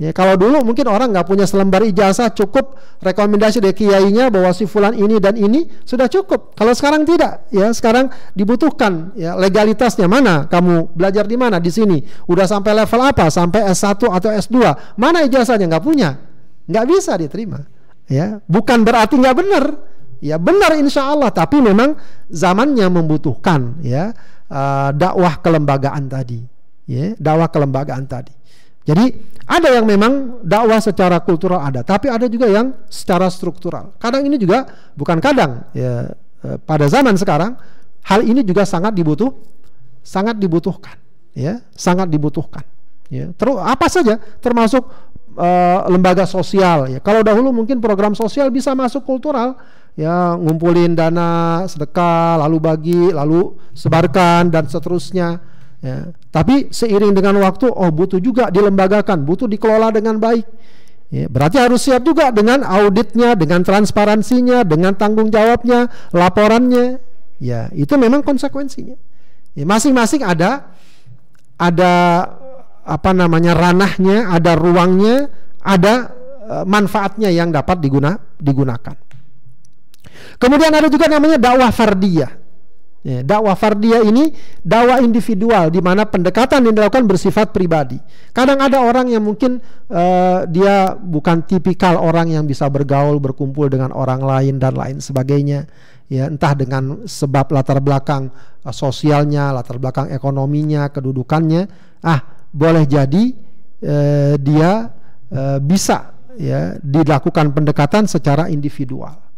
Ya, kalau dulu mungkin orang nggak punya selembar ijazah cukup rekomendasi dari kiainya bahwa si fulan ini dan ini sudah cukup. Kalau sekarang tidak, ya sekarang dibutuhkan ya legalitasnya mana? Kamu belajar di mana? Di sini. Udah sampai level apa? Sampai S1 atau S2. Mana ijazahnya? Nggak punya. Nggak bisa diterima. Ya, bukan berarti nggak benar. Ya benar insya Allah, tapi memang zamannya membutuhkan ya uh, dakwah kelembagaan tadi. Ya, dakwah kelembagaan tadi. Jadi ada yang memang dakwah secara kultural ada, tapi ada juga yang secara struktural. Kadang ini juga bukan kadang ya e, pada zaman sekarang hal ini juga sangat dibutuh sangat dibutuhkan ya, sangat dibutuhkan. Ya, terus apa saja termasuk uh, lembaga sosial ya. Kalau dahulu mungkin program sosial bisa masuk kultural ya ngumpulin dana sedekah lalu bagi lalu sebarkan dan seterusnya Ya. Tapi seiring dengan waktu, oh butuh juga dilembagakan, butuh dikelola dengan baik. Ya, berarti harus siap juga dengan auditnya, dengan transparansinya, dengan tanggung jawabnya, laporannya. Ya, itu memang konsekuensinya. Ya, masing-masing ada ada apa namanya ranahnya, ada ruangnya, ada uh, manfaatnya yang dapat diguna, digunakan. Kemudian ada juga namanya dakwah fardiyah. Ya, dakwah fardiyah ini dakwah individual di mana pendekatan yang dilakukan bersifat pribadi. Kadang ada orang yang mungkin uh, dia bukan tipikal orang yang bisa bergaul, berkumpul dengan orang lain dan lain sebagainya. Ya, entah dengan sebab latar belakang uh, sosialnya, latar belakang ekonominya, kedudukannya. Ah, boleh jadi uh, dia uh, bisa ya dilakukan pendekatan secara individual.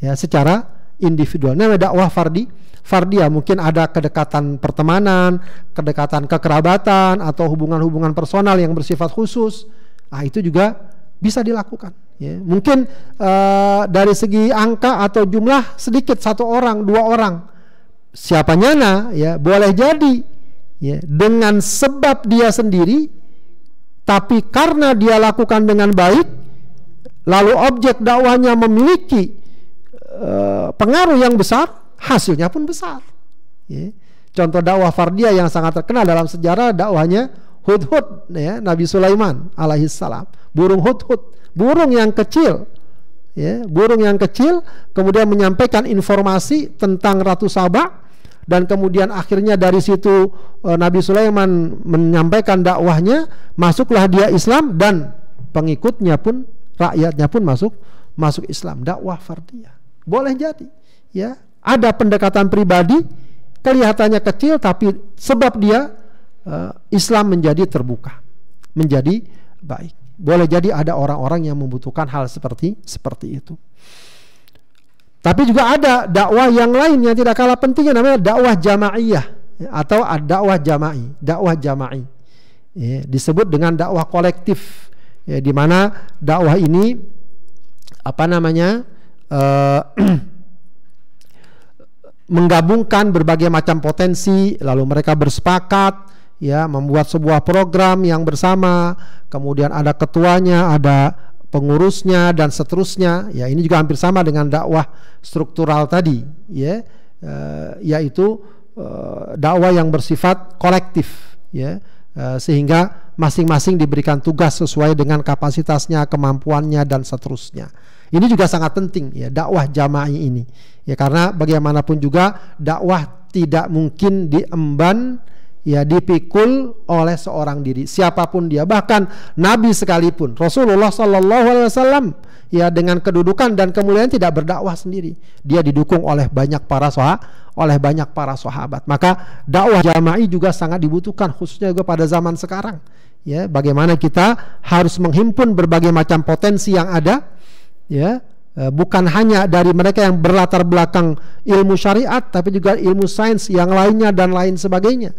Ya, secara individual. Namanya dakwah fardi fardia mungkin ada kedekatan pertemanan, kedekatan kekerabatan atau hubungan-hubungan personal yang bersifat khusus. Ah itu juga bisa dilakukan. Ya. Mungkin uh, dari segi angka atau jumlah sedikit satu orang, dua orang. Siapa nyana ya boleh jadi ya dengan sebab dia sendiri tapi karena dia lakukan dengan baik lalu objek dakwahnya memiliki uh, pengaruh yang besar hasilnya pun besar. Ya. Contoh dakwah Fardiyah yang sangat terkenal dalam sejarah dakwahnya Hudhud ya, Nabi Sulaiman alaihissalam. Burung Hudhud, burung yang kecil. Ya, burung yang kecil kemudian menyampaikan informasi tentang Ratu Sabah dan kemudian akhirnya dari situ e, Nabi Sulaiman menyampaikan dakwahnya, masuklah dia Islam dan pengikutnya pun rakyatnya pun masuk masuk Islam dakwah fardiyah boleh jadi ya. Ada pendekatan pribadi kelihatannya kecil tapi sebab dia uh, Islam menjadi terbuka menjadi baik. Boleh jadi ada orang-orang yang membutuhkan hal seperti seperti itu. Tapi juga ada dakwah yang lain yang tidak kalah pentingnya namanya dakwah jamaiyah ya, atau dakwah jama'i dakwah jama'i. Ya, disebut dengan dakwah kolektif ya, di mana dakwah ini apa namanya uh, menggabungkan berbagai macam potensi lalu mereka bersepakat ya membuat sebuah program yang bersama. Kemudian ada ketuanya ada pengurusnya dan seterusnya. Ya ini juga hampir sama dengan dakwah struktural tadi ya. Uh, yaitu uh, dakwah yang bersifat kolektif ya. Uh, sehingga masing-masing diberikan tugas sesuai dengan kapasitasnya, kemampuannya dan seterusnya. Ini juga sangat penting ya dakwah jamaah ini. Ya karena bagaimanapun juga dakwah tidak mungkin diemban ya dipikul oleh seorang diri siapa pun dia. Bahkan nabi sekalipun Rasulullah Shallallahu alaihi wasallam ya dengan kedudukan dan kemuliaan tidak berdakwah sendiri. Dia didukung oleh banyak para sahabat oleh banyak para sahabat. Maka dakwah jama'i juga sangat dibutuhkan khususnya juga pada zaman sekarang. Ya bagaimana kita harus menghimpun berbagai macam potensi yang ada ya e, bukan hanya dari mereka yang berlatar belakang ilmu syariat tapi juga ilmu sains yang lainnya dan lain sebagainya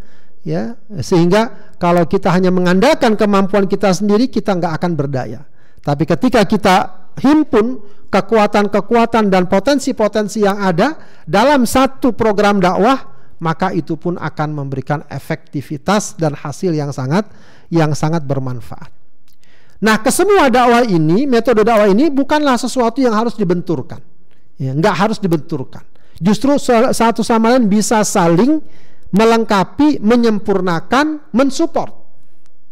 ya sehingga kalau kita hanya mengandalkan kemampuan kita sendiri kita nggak akan berdaya tapi ketika kita himpun kekuatan-kekuatan dan potensi-potensi yang ada dalam satu program dakwah maka itu pun akan memberikan efektivitas dan hasil yang sangat yang sangat bermanfaat. Nah, kesemua dakwah ini, metode dakwah ini bukanlah sesuatu yang harus dibenturkan. Ya, nggak harus dibenturkan. Justru satu sama lain bisa saling melengkapi, menyempurnakan, mensupport.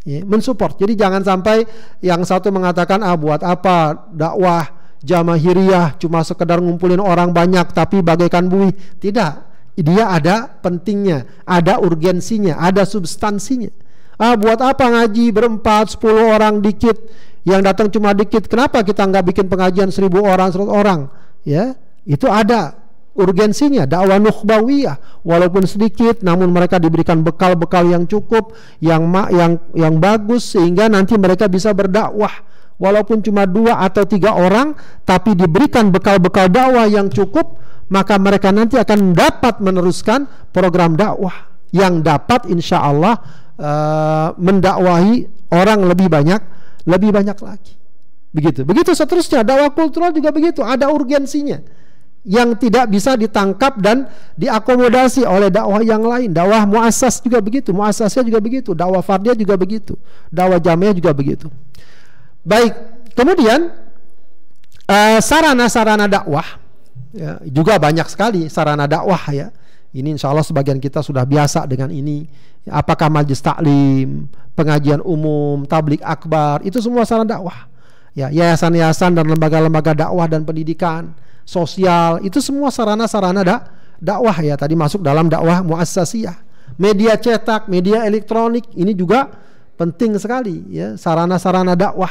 Ya, mensupport. Jadi jangan sampai yang satu mengatakan ah buat apa dakwah jamahiriyah cuma sekedar ngumpulin orang banyak tapi bagaikan buih. Tidak. Dia ada pentingnya, ada urgensinya, ada substansinya. Ah buat apa ngaji berempat, sepuluh orang dikit, yang datang cuma dikit. Kenapa kita nggak bikin pengajian seribu orang, seratus orang? Ya, itu ada urgensinya dakwah nukhbawiyah walaupun sedikit namun mereka diberikan bekal-bekal yang cukup yang ma yang yang bagus sehingga nanti mereka bisa berdakwah walaupun cuma dua atau tiga orang tapi diberikan bekal-bekal dakwah yang cukup maka mereka nanti akan dapat meneruskan program dakwah yang dapat insya Allah uh, mendakwahi orang lebih banyak lebih banyak lagi. Begitu. Begitu seterusnya. Dakwah kultural juga begitu. Ada urgensinya yang tidak bisa ditangkap dan diakomodasi oleh dakwah yang lain. Dakwah muasas juga begitu, muasasnya juga begitu, dakwah fardiyah juga begitu, dakwah jamiah juga begitu. Baik, kemudian eh, sarana-sarana dakwah. Ya, juga banyak sekali sarana dakwah ya. Ini insya Allah sebagian kita sudah biasa dengan ini. Apakah majlis taklim, pengajian umum, tablik akbar, itu semua sarana dakwah. Ya, yayasan-yayasan dan lembaga-lembaga dakwah dan pendidikan sosial, itu semua sarana-sarana dak dakwah ya. Tadi masuk dalam dakwah muassasiyah. Media cetak, media elektronik ini juga penting sekali ya, sarana-sarana dakwah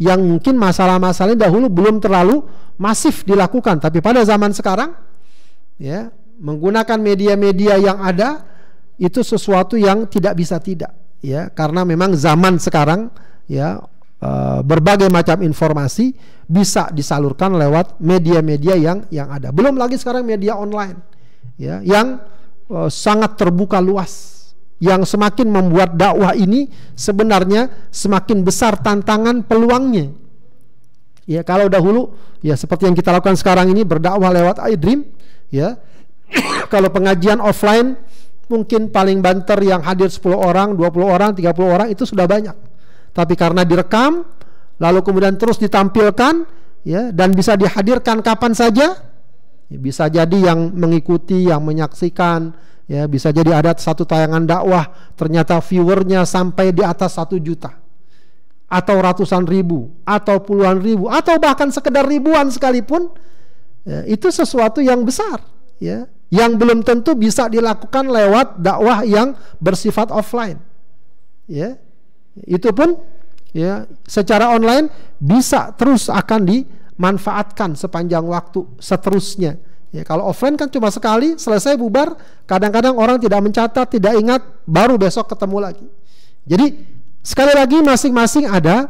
yang mungkin masalah-masalah dahulu belum terlalu masif dilakukan, tapi pada zaman sekarang ya, menggunakan media-media yang ada itu sesuatu yang tidak bisa tidak ya, karena memang zaman sekarang ya Eh, berbagai macam informasi bisa disalurkan lewat media-media yang yang ada. Belum lagi sekarang media online ya yang uh, sangat terbuka luas yang semakin membuat dakwah ini sebenarnya semakin besar tantangan peluangnya. Ya, kalau dahulu ya seperti yang kita lakukan sekarang ini berdakwah lewat iDream ya. kalau pengajian offline mungkin paling banter yang hadir 10 orang, 20 orang, 30 orang itu sudah banyak. Tapi karena direkam lalu kemudian terus ditampilkan ya dan bisa dihadirkan kapan saja ya, bisa jadi yang mengikuti yang menyaksikan ya bisa jadi ada satu tayangan dakwah ternyata viewernya sampai di atas satu juta. Atau ratusan ribu atau puluhan ribu atau bahkan sekedar ribuan sekalipun ya, itu sesuatu yang besar ya yang belum tentu bisa dilakukan lewat dakwah yang bersifat offline ya itu pun ya secara online bisa terus akan dimanfaatkan sepanjang waktu seterusnya. Ya, kalau offline kan cuma sekali selesai bubar, kadang-kadang orang tidak mencatat, tidak ingat, baru besok ketemu lagi. Jadi sekali lagi masing-masing ada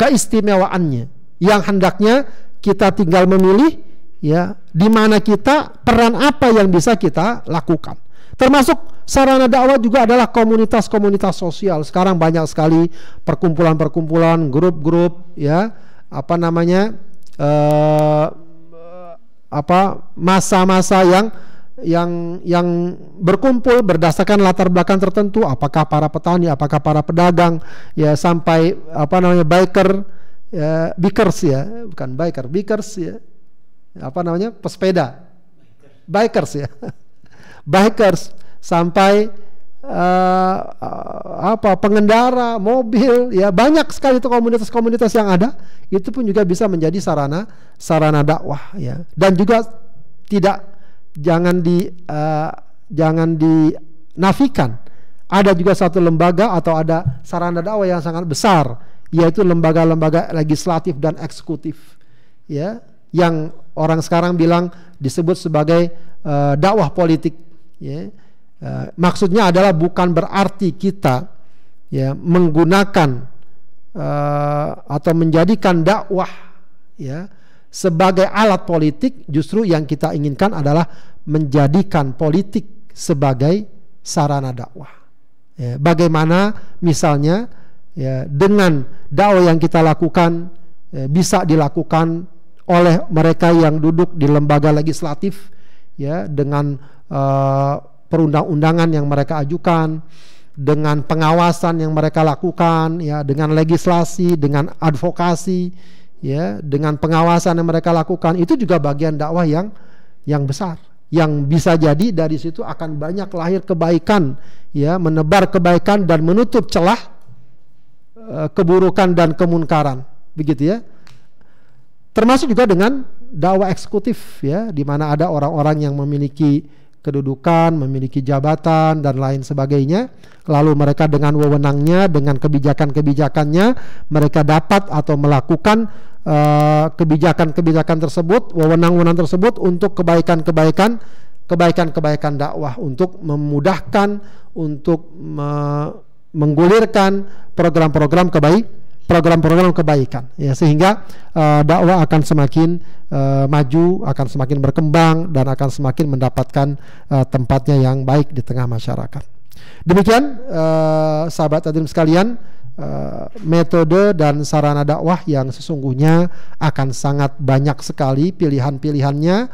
keistimewaannya yang hendaknya kita tinggal memilih ya di mana kita peran apa yang bisa kita lakukan. Termasuk sarana dakwah juga adalah komunitas-komunitas sosial. Sekarang banyak sekali perkumpulan-perkumpulan, grup-grup, ya apa namanya, uh, apa masa-masa yang yang yang berkumpul berdasarkan latar belakang tertentu apakah para petani apakah para pedagang ya sampai apa namanya biker ya bikers ya bukan biker bikers ya apa namanya pesepeda. Bikers ya. Bikers sampai uh, apa pengendara mobil ya banyak sekali itu komunitas-komunitas yang ada. Itu pun juga bisa menjadi sarana sarana dakwah ya. Dan juga tidak jangan di uh, jangan dinafikan. Ada juga satu lembaga atau ada sarana dakwah yang sangat besar yaitu lembaga-lembaga legislatif dan eksekutif ya yang orang sekarang bilang disebut sebagai uh, dakwah politik. Ya. Uh, maksudnya adalah bukan berarti kita ya menggunakan uh, atau menjadikan dakwah ya sebagai alat politik. Justru yang kita inginkan adalah menjadikan politik sebagai sarana dakwah. Ya, bagaimana misalnya ya dengan dakwah yang kita lakukan ya, bisa dilakukan oleh mereka yang duduk di lembaga legislatif ya dengan uh, perundang-undangan yang mereka ajukan dengan pengawasan yang mereka lakukan ya dengan legislasi dengan advokasi ya dengan pengawasan yang mereka lakukan itu juga bagian dakwah yang yang besar. Yang bisa jadi dari situ akan banyak lahir kebaikan ya menebar kebaikan dan menutup celah Eh, keburukan dan kemunkaran. Begitu ya termasuk juga dengan dakwah eksekutif ya di mana ada orang-orang yang memiliki kedudukan, memiliki jabatan dan lain sebagainya. Lalu mereka dengan wewenangnya, dengan kebijakan-kebijakannya, mereka dapat atau melakukan uh, kebijakan-kebijakan tersebut, wewenang-wewenang tersebut untuk kebaikan-kebaikan, kebaikan-kebaikan dakwah, untuk memudahkan, untuk me menggulirkan program-program kebaik program-program kebaikan. Ya sehingga uh, dakwah akan semakin uh, maju akan semakin berkembang dan akan semakin mendapatkan uh, tempatnya yang baik di tengah masyarakat. Demikian uh, sahabat adim sekalian metode dan sarana dakwah yang sesungguhnya akan sangat banyak sekali pilihan-pilihannya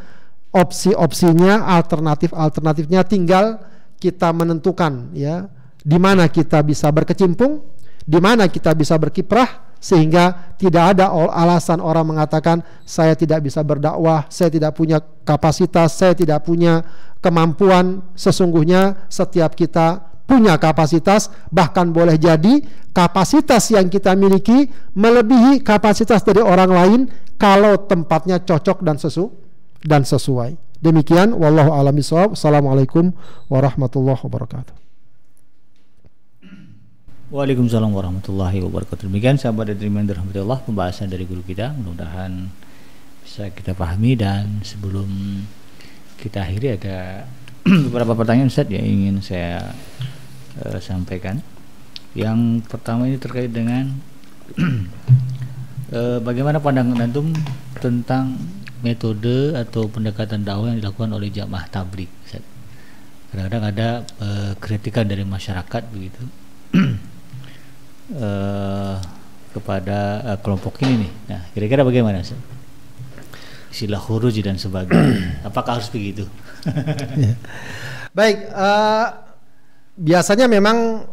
opsi-opsinya alternatif-alternatifnya tinggal kita menentukan ya di mana kita bisa berkecimpung, di mana kita bisa berkiprah sehingga tidak ada alasan orang mengatakan saya tidak bisa berdakwah, saya tidak punya kapasitas, saya tidak punya kemampuan. Sesungguhnya setiap kita punya kapasitas, bahkan boleh jadi kapasitas yang kita miliki melebihi kapasitas dari orang lain kalau tempatnya cocok dan sesu dan sesuai. Demikian wallahu a'lam Assalamualaikum warahmatullahi wabarakatuh. Waalaikumsalam warahmatullahi wabarakatuh. Demikian sahabat dan reminder rahmatullah pembahasan dari guru kita. Mudah-mudahan bisa kita pahami dan sebelum kita akhiri ada beberapa pertanyaan Ustaz yang ingin saya uh, sampaikan. Yang pertama ini terkait dengan uh, bagaimana pandangan antum tentang metode atau pendekatan dakwah yang dilakukan oleh jamaah tablik. Kadang-kadang ada uh, kritikan dari masyarakat begitu uh, kepada uh, kelompok ini nih. Nah, kira-kira bagaimana sih? Istilah huruj dan sebagainya. Apakah harus begitu? ya. Baik, uh, biasanya memang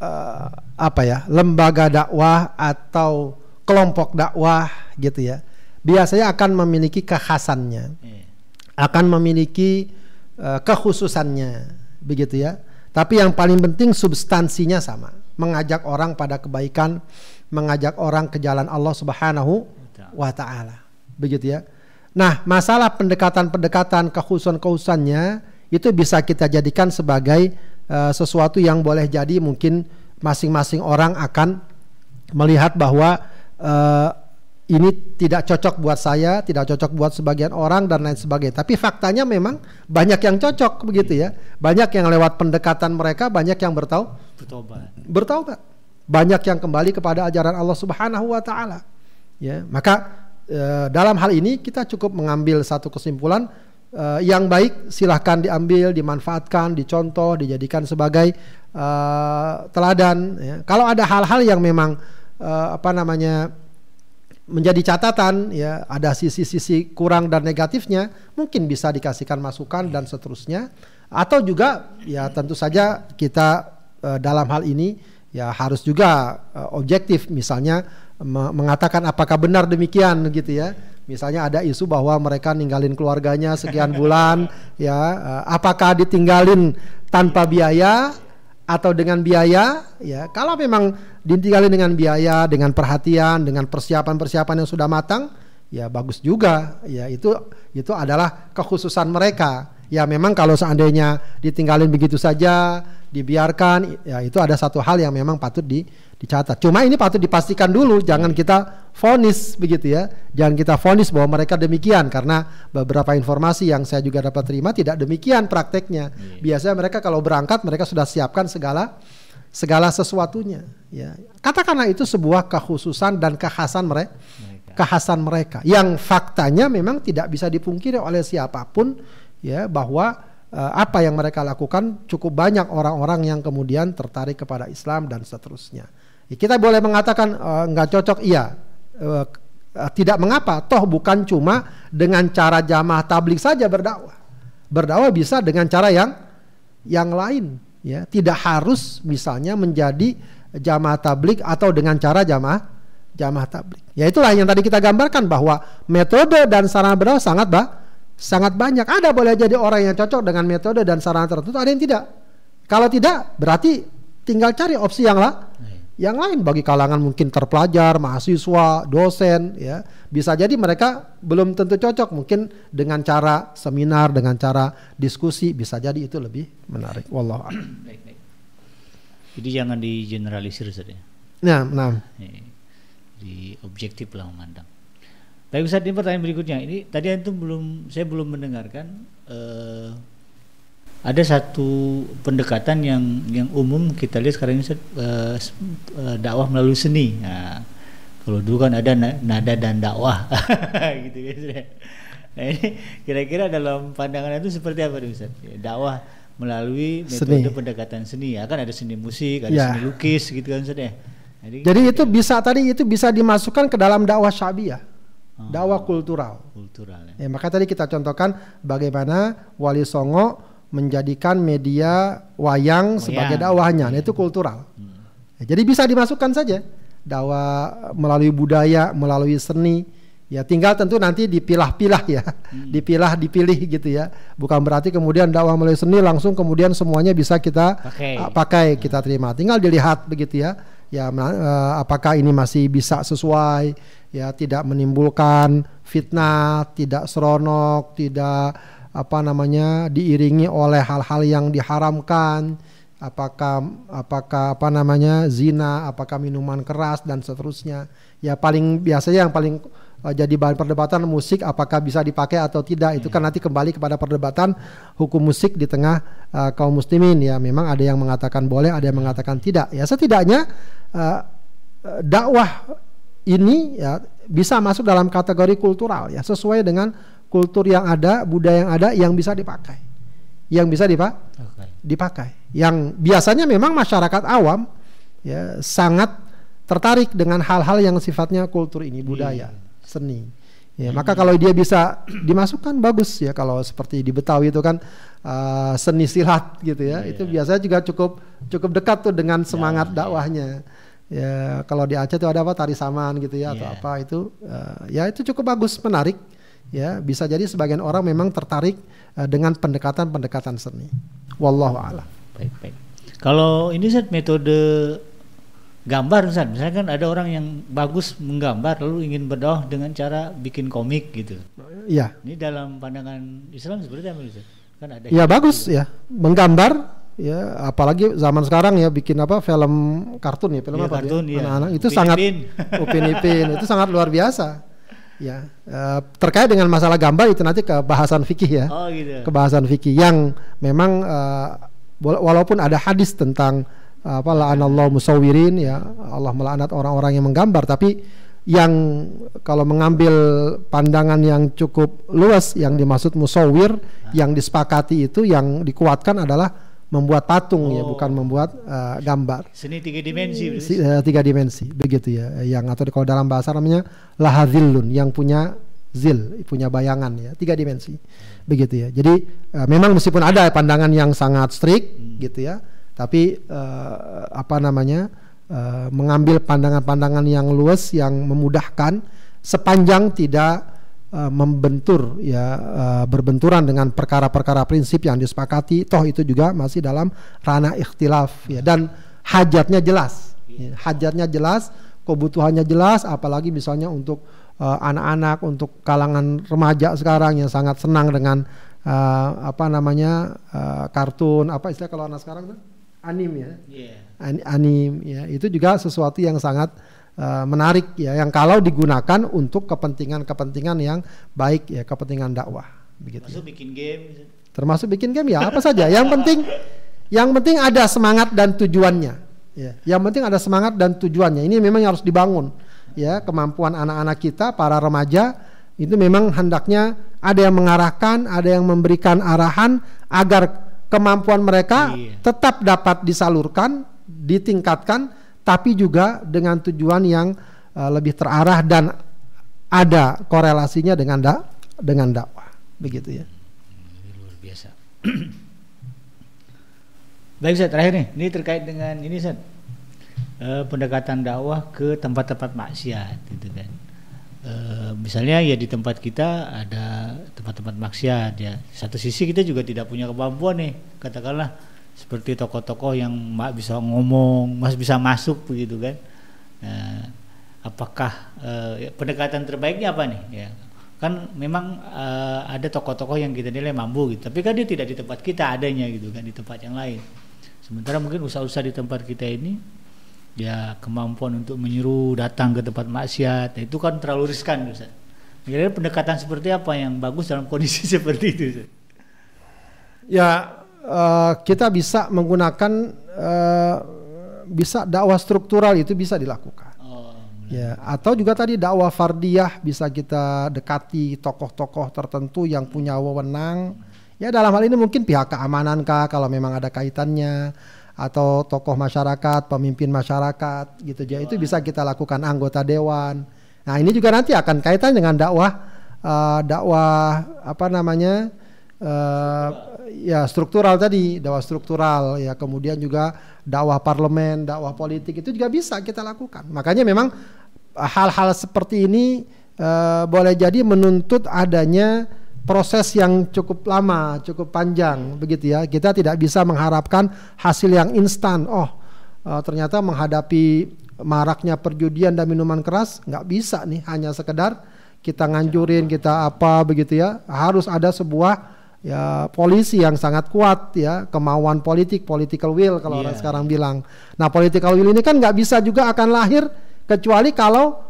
uh, apa ya lembaga dakwah atau kelompok dakwah gitu ya, biasanya akan memiliki kekhasannya, yeah. akan memiliki uh, kekhususannya, begitu ya. Tapi yang paling penting substansinya sama mengajak orang pada kebaikan, mengajak orang ke jalan Allah Subhanahu wa taala. Begitu ya. Nah, masalah pendekatan-pendekatan kekhususan-kekhususannya itu bisa kita jadikan sebagai uh, sesuatu yang boleh jadi mungkin masing-masing orang akan melihat bahwa uh, ini tidak cocok buat saya, tidak cocok buat sebagian orang dan lain sebagainya. Tapi faktanya memang banyak yang cocok begitu ya. Banyak yang lewat pendekatan mereka, banyak yang bertau bertobat. Bertobat. Banyak yang kembali kepada ajaran Allah Subhanahu wa taala. Ya, maka e, dalam hal ini kita cukup mengambil satu kesimpulan e, yang baik silahkan diambil, dimanfaatkan, dicontoh, dijadikan sebagai e, teladan. Ya. Kalau ada hal-hal yang memang e, apa namanya menjadi catatan ya ada sisi-sisi kurang dan negatifnya mungkin bisa dikasihkan masukan dan seterusnya atau juga ya tentu saja kita uh, dalam hal ini ya harus juga uh, objektif. Misalnya me mengatakan apakah benar demikian gitu ya. Misalnya ada isu bahwa mereka ninggalin keluarganya sekian bulan ya uh, apakah ditinggalin tanpa biaya atau dengan biaya? Ya kalau memang ditinggalin dengan biaya dengan perhatian dengan persiapan-persiapan yang sudah matang ya bagus juga. Ya itu itu adalah kekhususan mereka ya memang kalau seandainya ditinggalin begitu saja dibiarkan ya itu ada satu hal yang memang patut di dicatat. Cuma ini patut dipastikan dulu, jangan kita fonis begitu ya. Jangan kita fonis bahwa mereka demikian karena beberapa informasi yang saya juga dapat terima tidak demikian prakteknya. Yeah. Biasanya mereka kalau berangkat mereka sudah siapkan segala segala sesuatunya ya. Katakanlah itu sebuah kekhususan dan kekhasan mereka. Kekhasan mereka yang faktanya memang tidak bisa dipungkiri oleh siapa pun ya bahwa uh, apa yang mereka lakukan cukup banyak orang-orang yang kemudian tertarik kepada Islam dan seterusnya. Ya, kita boleh mengatakan uh, nggak cocok, iya. Uh, tidak mengapa, toh bukan cuma dengan cara jamaah tablik saja berdakwah. Berdakwah bisa dengan cara yang yang lain, ya. Tidak harus misalnya menjadi jamaah tablik atau dengan cara jamaah jamaah tablik. Ya itulah yang tadi kita gambarkan bahwa metode dan sarana berdakwah sangat bah, sangat banyak. Ada boleh jadi orang yang cocok dengan metode dan sarana tertentu, ada yang tidak. Kalau tidak, berarti tinggal cari opsi yang lah yang lain bagi kalangan mungkin terpelajar, mahasiswa, dosen ya. Bisa jadi mereka belum tentu cocok mungkin dengan cara seminar, dengan cara diskusi bisa jadi itu lebih menarik. Baik, baik. Jadi jangan di generalisir saja. Nah, nah. Di objektif lah memandang. Baik Ustaz, ini pertanyaan berikutnya. Ini tadi itu belum saya belum mendengarkan uh, ada satu pendekatan yang yang umum kita lihat sekarang ini uh, uh, dakwah melalui seni. Nah, kalau dulu kan ada nada dan dakwah, gitu ya. Nah ini kira-kira dalam pandangan itu seperti apa Ustaz? Ya, dakwah melalui metode seni. pendekatan seni ya kan ada seni musik, ada ya. seni lukis gitu kan Ustaz ya. Jadi, Jadi itu bisa tadi itu bisa dimasukkan ke dalam dakwah syabiah. Oh, dakwah kultural. Kultural ya. ya. Maka tadi kita contohkan bagaimana Wali Songo menjadikan media wayang, sebagai dakwahnya. Nah, itu kultural. Hmm. Ya, jadi bisa dimasukkan saja dakwah melalui budaya, melalui seni. Ya tinggal tentu nanti dipilah-pilah ya, hmm. dipilah dipilih gitu ya. Bukan berarti kemudian dakwah melalui seni langsung kemudian semuanya bisa kita pakai, uh, pakai hmm. kita terima. Tinggal dilihat begitu ya. Ya uh, apakah ini masih bisa sesuai ya tidak menimbulkan fitnah, tidak seronok, tidak apa namanya diiringi oleh hal-hal yang diharamkan. Apakah apakah apa namanya zina apakah minuman keras dan seterusnya. Ya paling biasanya yang paling uh, jadi bahan perdebatan musik apakah bisa dipakai atau tidak. Itu kan nanti kembali kepada perdebatan hukum musik di tengah uh, kaum muslimin. Ya memang ada yang mengatakan boleh ada yang mengatakan tidak. Ya setidaknya uh, dakwah ini ya bisa masuk dalam kategori kultural ya sesuai dengan kultur yang ada, budaya yang ada yang bisa dipakai. Yang bisa dipa okay. dipakai. Yang biasanya memang masyarakat awam ya sangat tertarik dengan hal-hal yang sifatnya kultur ini, budaya, yeah. seni. Ya, hmm. maka kalau dia bisa dimasukkan bagus ya kalau seperti di Betawi itu kan uh, seni silat gitu ya. Yeah. Itu biasanya juga cukup cukup dekat tuh dengan semangat yeah, dakwahnya. Ya, kalau di Aceh itu ada apa tari saman gitu ya yeah. atau iya. apa itu uh, ya itu cukup bagus, menarik ya bisa jadi sebagian orang memang tertarik uh, dengan pendekatan-pendekatan seni. Wallahu a'lam. Baik, baik. Kalau ini set metode gambar Ustaz, misalnya kan ada orang yang bagus menggambar lalu ingin berdoa dengan cara bikin komik gitu. Iya. Ini dalam pandangan Islam seperti apa Ustaz? Kan ada Ya bagus ya. Menggambar ya apalagi zaman sekarang ya bikin apa film kartun ya film Iya, apa kartun, iya. anak-anak itu Upin sangat Ipin. Upin Ipin itu sangat luar biasa ya Eh, terkait dengan masalah gambar itu nanti ke bahasan fikih ya Oh gitu. kebahasan fikih yang memang wala- walaupun ada hadis tentang eh, apa la'anallahu musawirin ya Allah melaknat orang-orang yang menggambar tapi yang kalau mengambil pandangan yang cukup luas yang dimaksud musawir yang disepakati itu yang dikuatkan adalah membuat patung ya Oh. bukan membuat eh, gambar Seni tiga dimensi. Si- eh, tiga dimensi begitu ya yang atau kalau dalam bahasa namanya lahadzillun yang punya zil punya bayangan ya tiga dimensi begitu ya jadi eh, memang meskipun ada pandangan yang sangat strict gitu ya tapi eh, apa namanya eh, mengambil pandangan-pandangan yang luas yang memudahkan sepanjang tidak eh, membentur ya eh, berbenturan dengan perkara-perkara prinsip yang disepakati. Toh itu juga masih dalam ranah ikhtilaf ya. Dan hajatnya jelas ya, hajatnya jelas kebutuhannya jelas apalagi misalnya untuk eh, anak-anak untuk kalangan remaja sekarang yang sangat senang dengan eh, apa namanya eh, kartun apa istilah kalau anak sekarang tuh anim ya. Iya. an- anim ya. Itu juga sesuatu yang sangat uh, menarik ya yang kalau digunakan untuk kepentingan-kepentingan yang baik ya kepentingan dakwah begitu ya. Masuk bikin game. termasuk bikin game ya apa saja yang penting yang penting ada semangat dan tujuannya ya yang penting ada semangat dan tujuannya ini memang harus dibangun ya kemampuan anak-anak kita para remaja itu memang hendaknya ada yang mengarahkan ada yang memberikan arahan agar kemampuan mereka Iya. tetap dapat disalurkan ditingkatkan tapi juga dengan tujuan yang uh, lebih terarah dan ada korelasinya dengan da dengan dakwah begitu ya Ini luar biasa. Baik Ustaz, terakhir nih, ini terkait dengan ini Ustaz. Eh, pendekatan dakwah ke tempat-tempat maksiat gitu kan. Eh, misalnya ya di tempat kita ada tempat-tempat maksiat ya. Satu sisi kita juga tidak punya kemampuan nih, katakanlah seperti tokoh-tokoh yang mak bisa ngomong, mas bisa masuk begitu kan. Nah, apakah eh, pendekatan terbaiknya apa nih? Ya, kan memang eh, ada tokoh-tokoh yang kita nilai mampu gitu, tapi kan dia tidak di tempat kita adanya gitu kan di tempat yang lain. Sementara mungkin usaha-usaha di tempat kita ini ya kemampuan untuk menyuruh datang ke tempat maksiat, nah, itu kan terlalu riskan Ustaz. Kira-kira pendekatan seperti apa yang bagus dalam kondisi seperti itu Ustaz? Ya, eh, kita bisa menggunakan eh, bisa dakwah struktural itu bisa dilakukan. Oh, Ya, atau juga tadi dakwah fardiyah bisa kita dekati tokoh-tokoh tertentu yang punya wewenang. Ya, dalam hal ini mungkin pihak keamanan kah kalau memang ada kaitannya atau tokoh masyarakat, pemimpin masyarakat gitu ya. Itu bisa kita lakukan anggota dewan. Nah, ini juga nanti akan kaitan dengan dakwah eh, dakwah apa namanya? Eh, ya struktural tadi dakwah struktural ya kemudian juga dakwah parlemen dakwah politik itu juga bisa kita lakukan. Makanya memang eh, hal-hal seperti ini eh, boleh jadi menuntut adanya proses yang cukup lama cukup panjang begitu ya. Kita tidak bisa mengharapkan hasil yang instan. Oh ternyata menghadapi maraknya perjudian dan minuman keras nggak bisa nih hanya sekedar kita nganjurin kita apa begitu ya. Harus ada sebuah ya polisi yang sangat kuat ya. Kemauan politik political will kalau orang Iya. sekarang bilang. Nah political will ini kan nggak bisa juga akan lahir kecuali kalau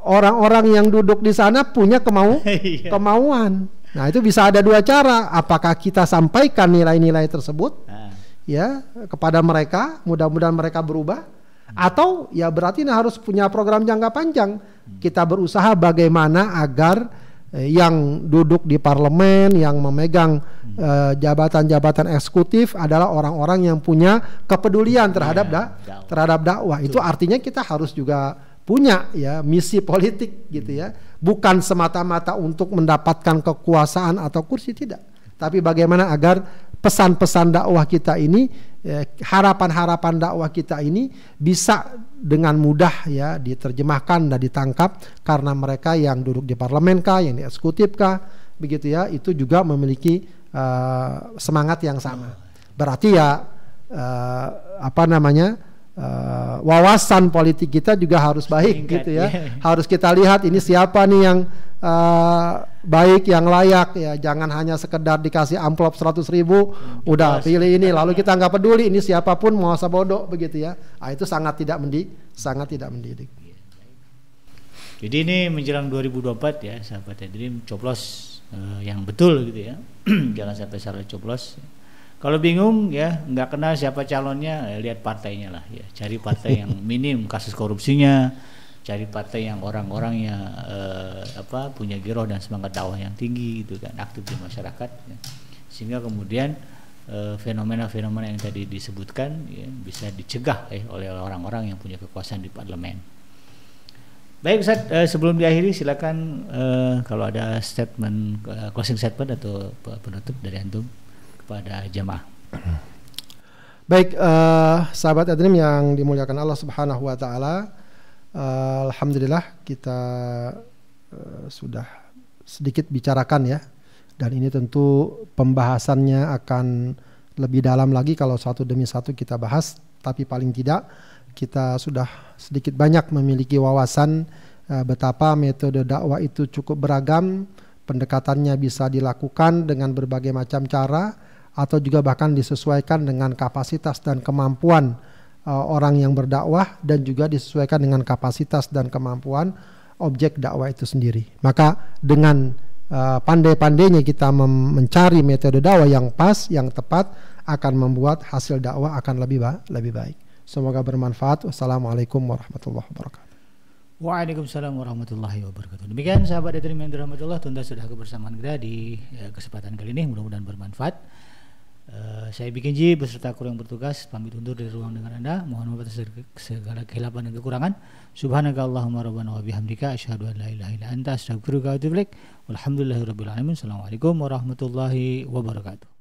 orang-orang yang duduk di sana punya kemau Iya. kemauan. Nah itu bisa ada dua cara. Apakah kita sampaikan nilai-nilai tersebut Nah, ya kepada mereka mudah-mudahan mereka berubah atau ya berarti nah harus punya program jangka panjang. Kita berusaha bagaimana agar yang duduk di parlemen yang memegang eh, jabatan-jabatan eksekutif adalah orang-orang yang punya kepedulian terhadap Iya, da dakwah. terhadap dakwah. Itu artinya kita harus juga punya ya misi politik gitu ya. Bukan semata-mata untuk mendapatkan kekuasaan atau kursi tidak. Tapi bagaimana agar pesan-pesan dakwah kita ini eh, harapan-harapan dakwah kita ini bisa dengan mudah ya diterjemahkan dan ditangkap karena mereka yang duduk di parlemen kah yang di eksekutif kah begitu ya. Itu juga memiliki eh, semangat yang sama. Berarti ya eh, apa namanya uh, wawasan politik kita juga harus baik gitu ya. iya. Harus kita lihat ini siapa nih yang uh, baik, yang layak ya. Jangan hanya sekedar dikasih amplop 100 ribu, udah Jelas. pilih ini. Lalu kita nggak peduli ini siapa pun mau bodoh begitu ya. Ah, itu sangat tidak mendidik, sangat tidak mendidik. Jadi ini menjelang 2024 ya sahabat ya. Jadi coblos eh, yang betul gitu ya. Jangan sampai salah coblos. Kalau bingung ya nggak kenal siapa calonnya, eh, lihat partainya lah ya. Cari partai yang minim kasus korupsinya, cari partai yang orang-orangnya eh, apa punya giroh dan semangat dakwah yang tinggi gitu kan, aktif di masyarakat. ya. Sehingga kemudian eh, fenomena-fenomena yang tadi disebutkan ya, bisa dicegah eh, oleh orang-orang yang punya kekuasaan di parlemen. Baik Ustaz, eh, sebelum diakhiri silakan eh, kalau ada statement eh, closing statement atau pe- penutup dari antum kepada jamaah. Baik, eh, sahabat Adrim yang dimuliakan Allah Subhanahu wa taala, eh, alhamdulillah kita eh, sudah sedikit bicarakan ya. Dan ini tentu pembahasannya akan lebih dalam lagi kalau satu demi satu kita bahas, tapi paling tidak kita sudah sedikit banyak memiliki wawasan eh, betapa metode dakwah itu cukup beragam, pendekatannya bisa dilakukan dengan berbagai macam cara atau juga bahkan disesuaikan dengan kapasitas dan kemampuan uh, orang yang berdakwah dan juga disesuaikan dengan kapasitas dan kemampuan objek dakwah itu sendiri. Maka dengan uh, pandai-pandainya kita mencari metode dakwah yang pas, yang tepat akan membuat hasil dakwah akan lebih ba- lebih baik. Semoga bermanfaat. Wassalamualaikum warahmatullahi wabarakatuh. Waalaikumsalam warahmatullahi wabarakatuh. Demikian sahabat yang dirahmati Allah, tuntas sudah kebersamaan kita di eh, kesempatan kali ini mudah-mudahan bermanfaat. Eh, saya bikin Ji beserta kru yang bertugas pamit undur dari ruang dengan Anda. Mohon maaf atas segala kehilapan dan kekurangan. Subhanaka Allahumma rabbana wa bihamdika asyhadu an la ilaha illa anta astaghfiruka wa atubu ilaik. Walhamdulillahirabbil alamin. Assalamualaikum warahmatullahi wabarakatuh.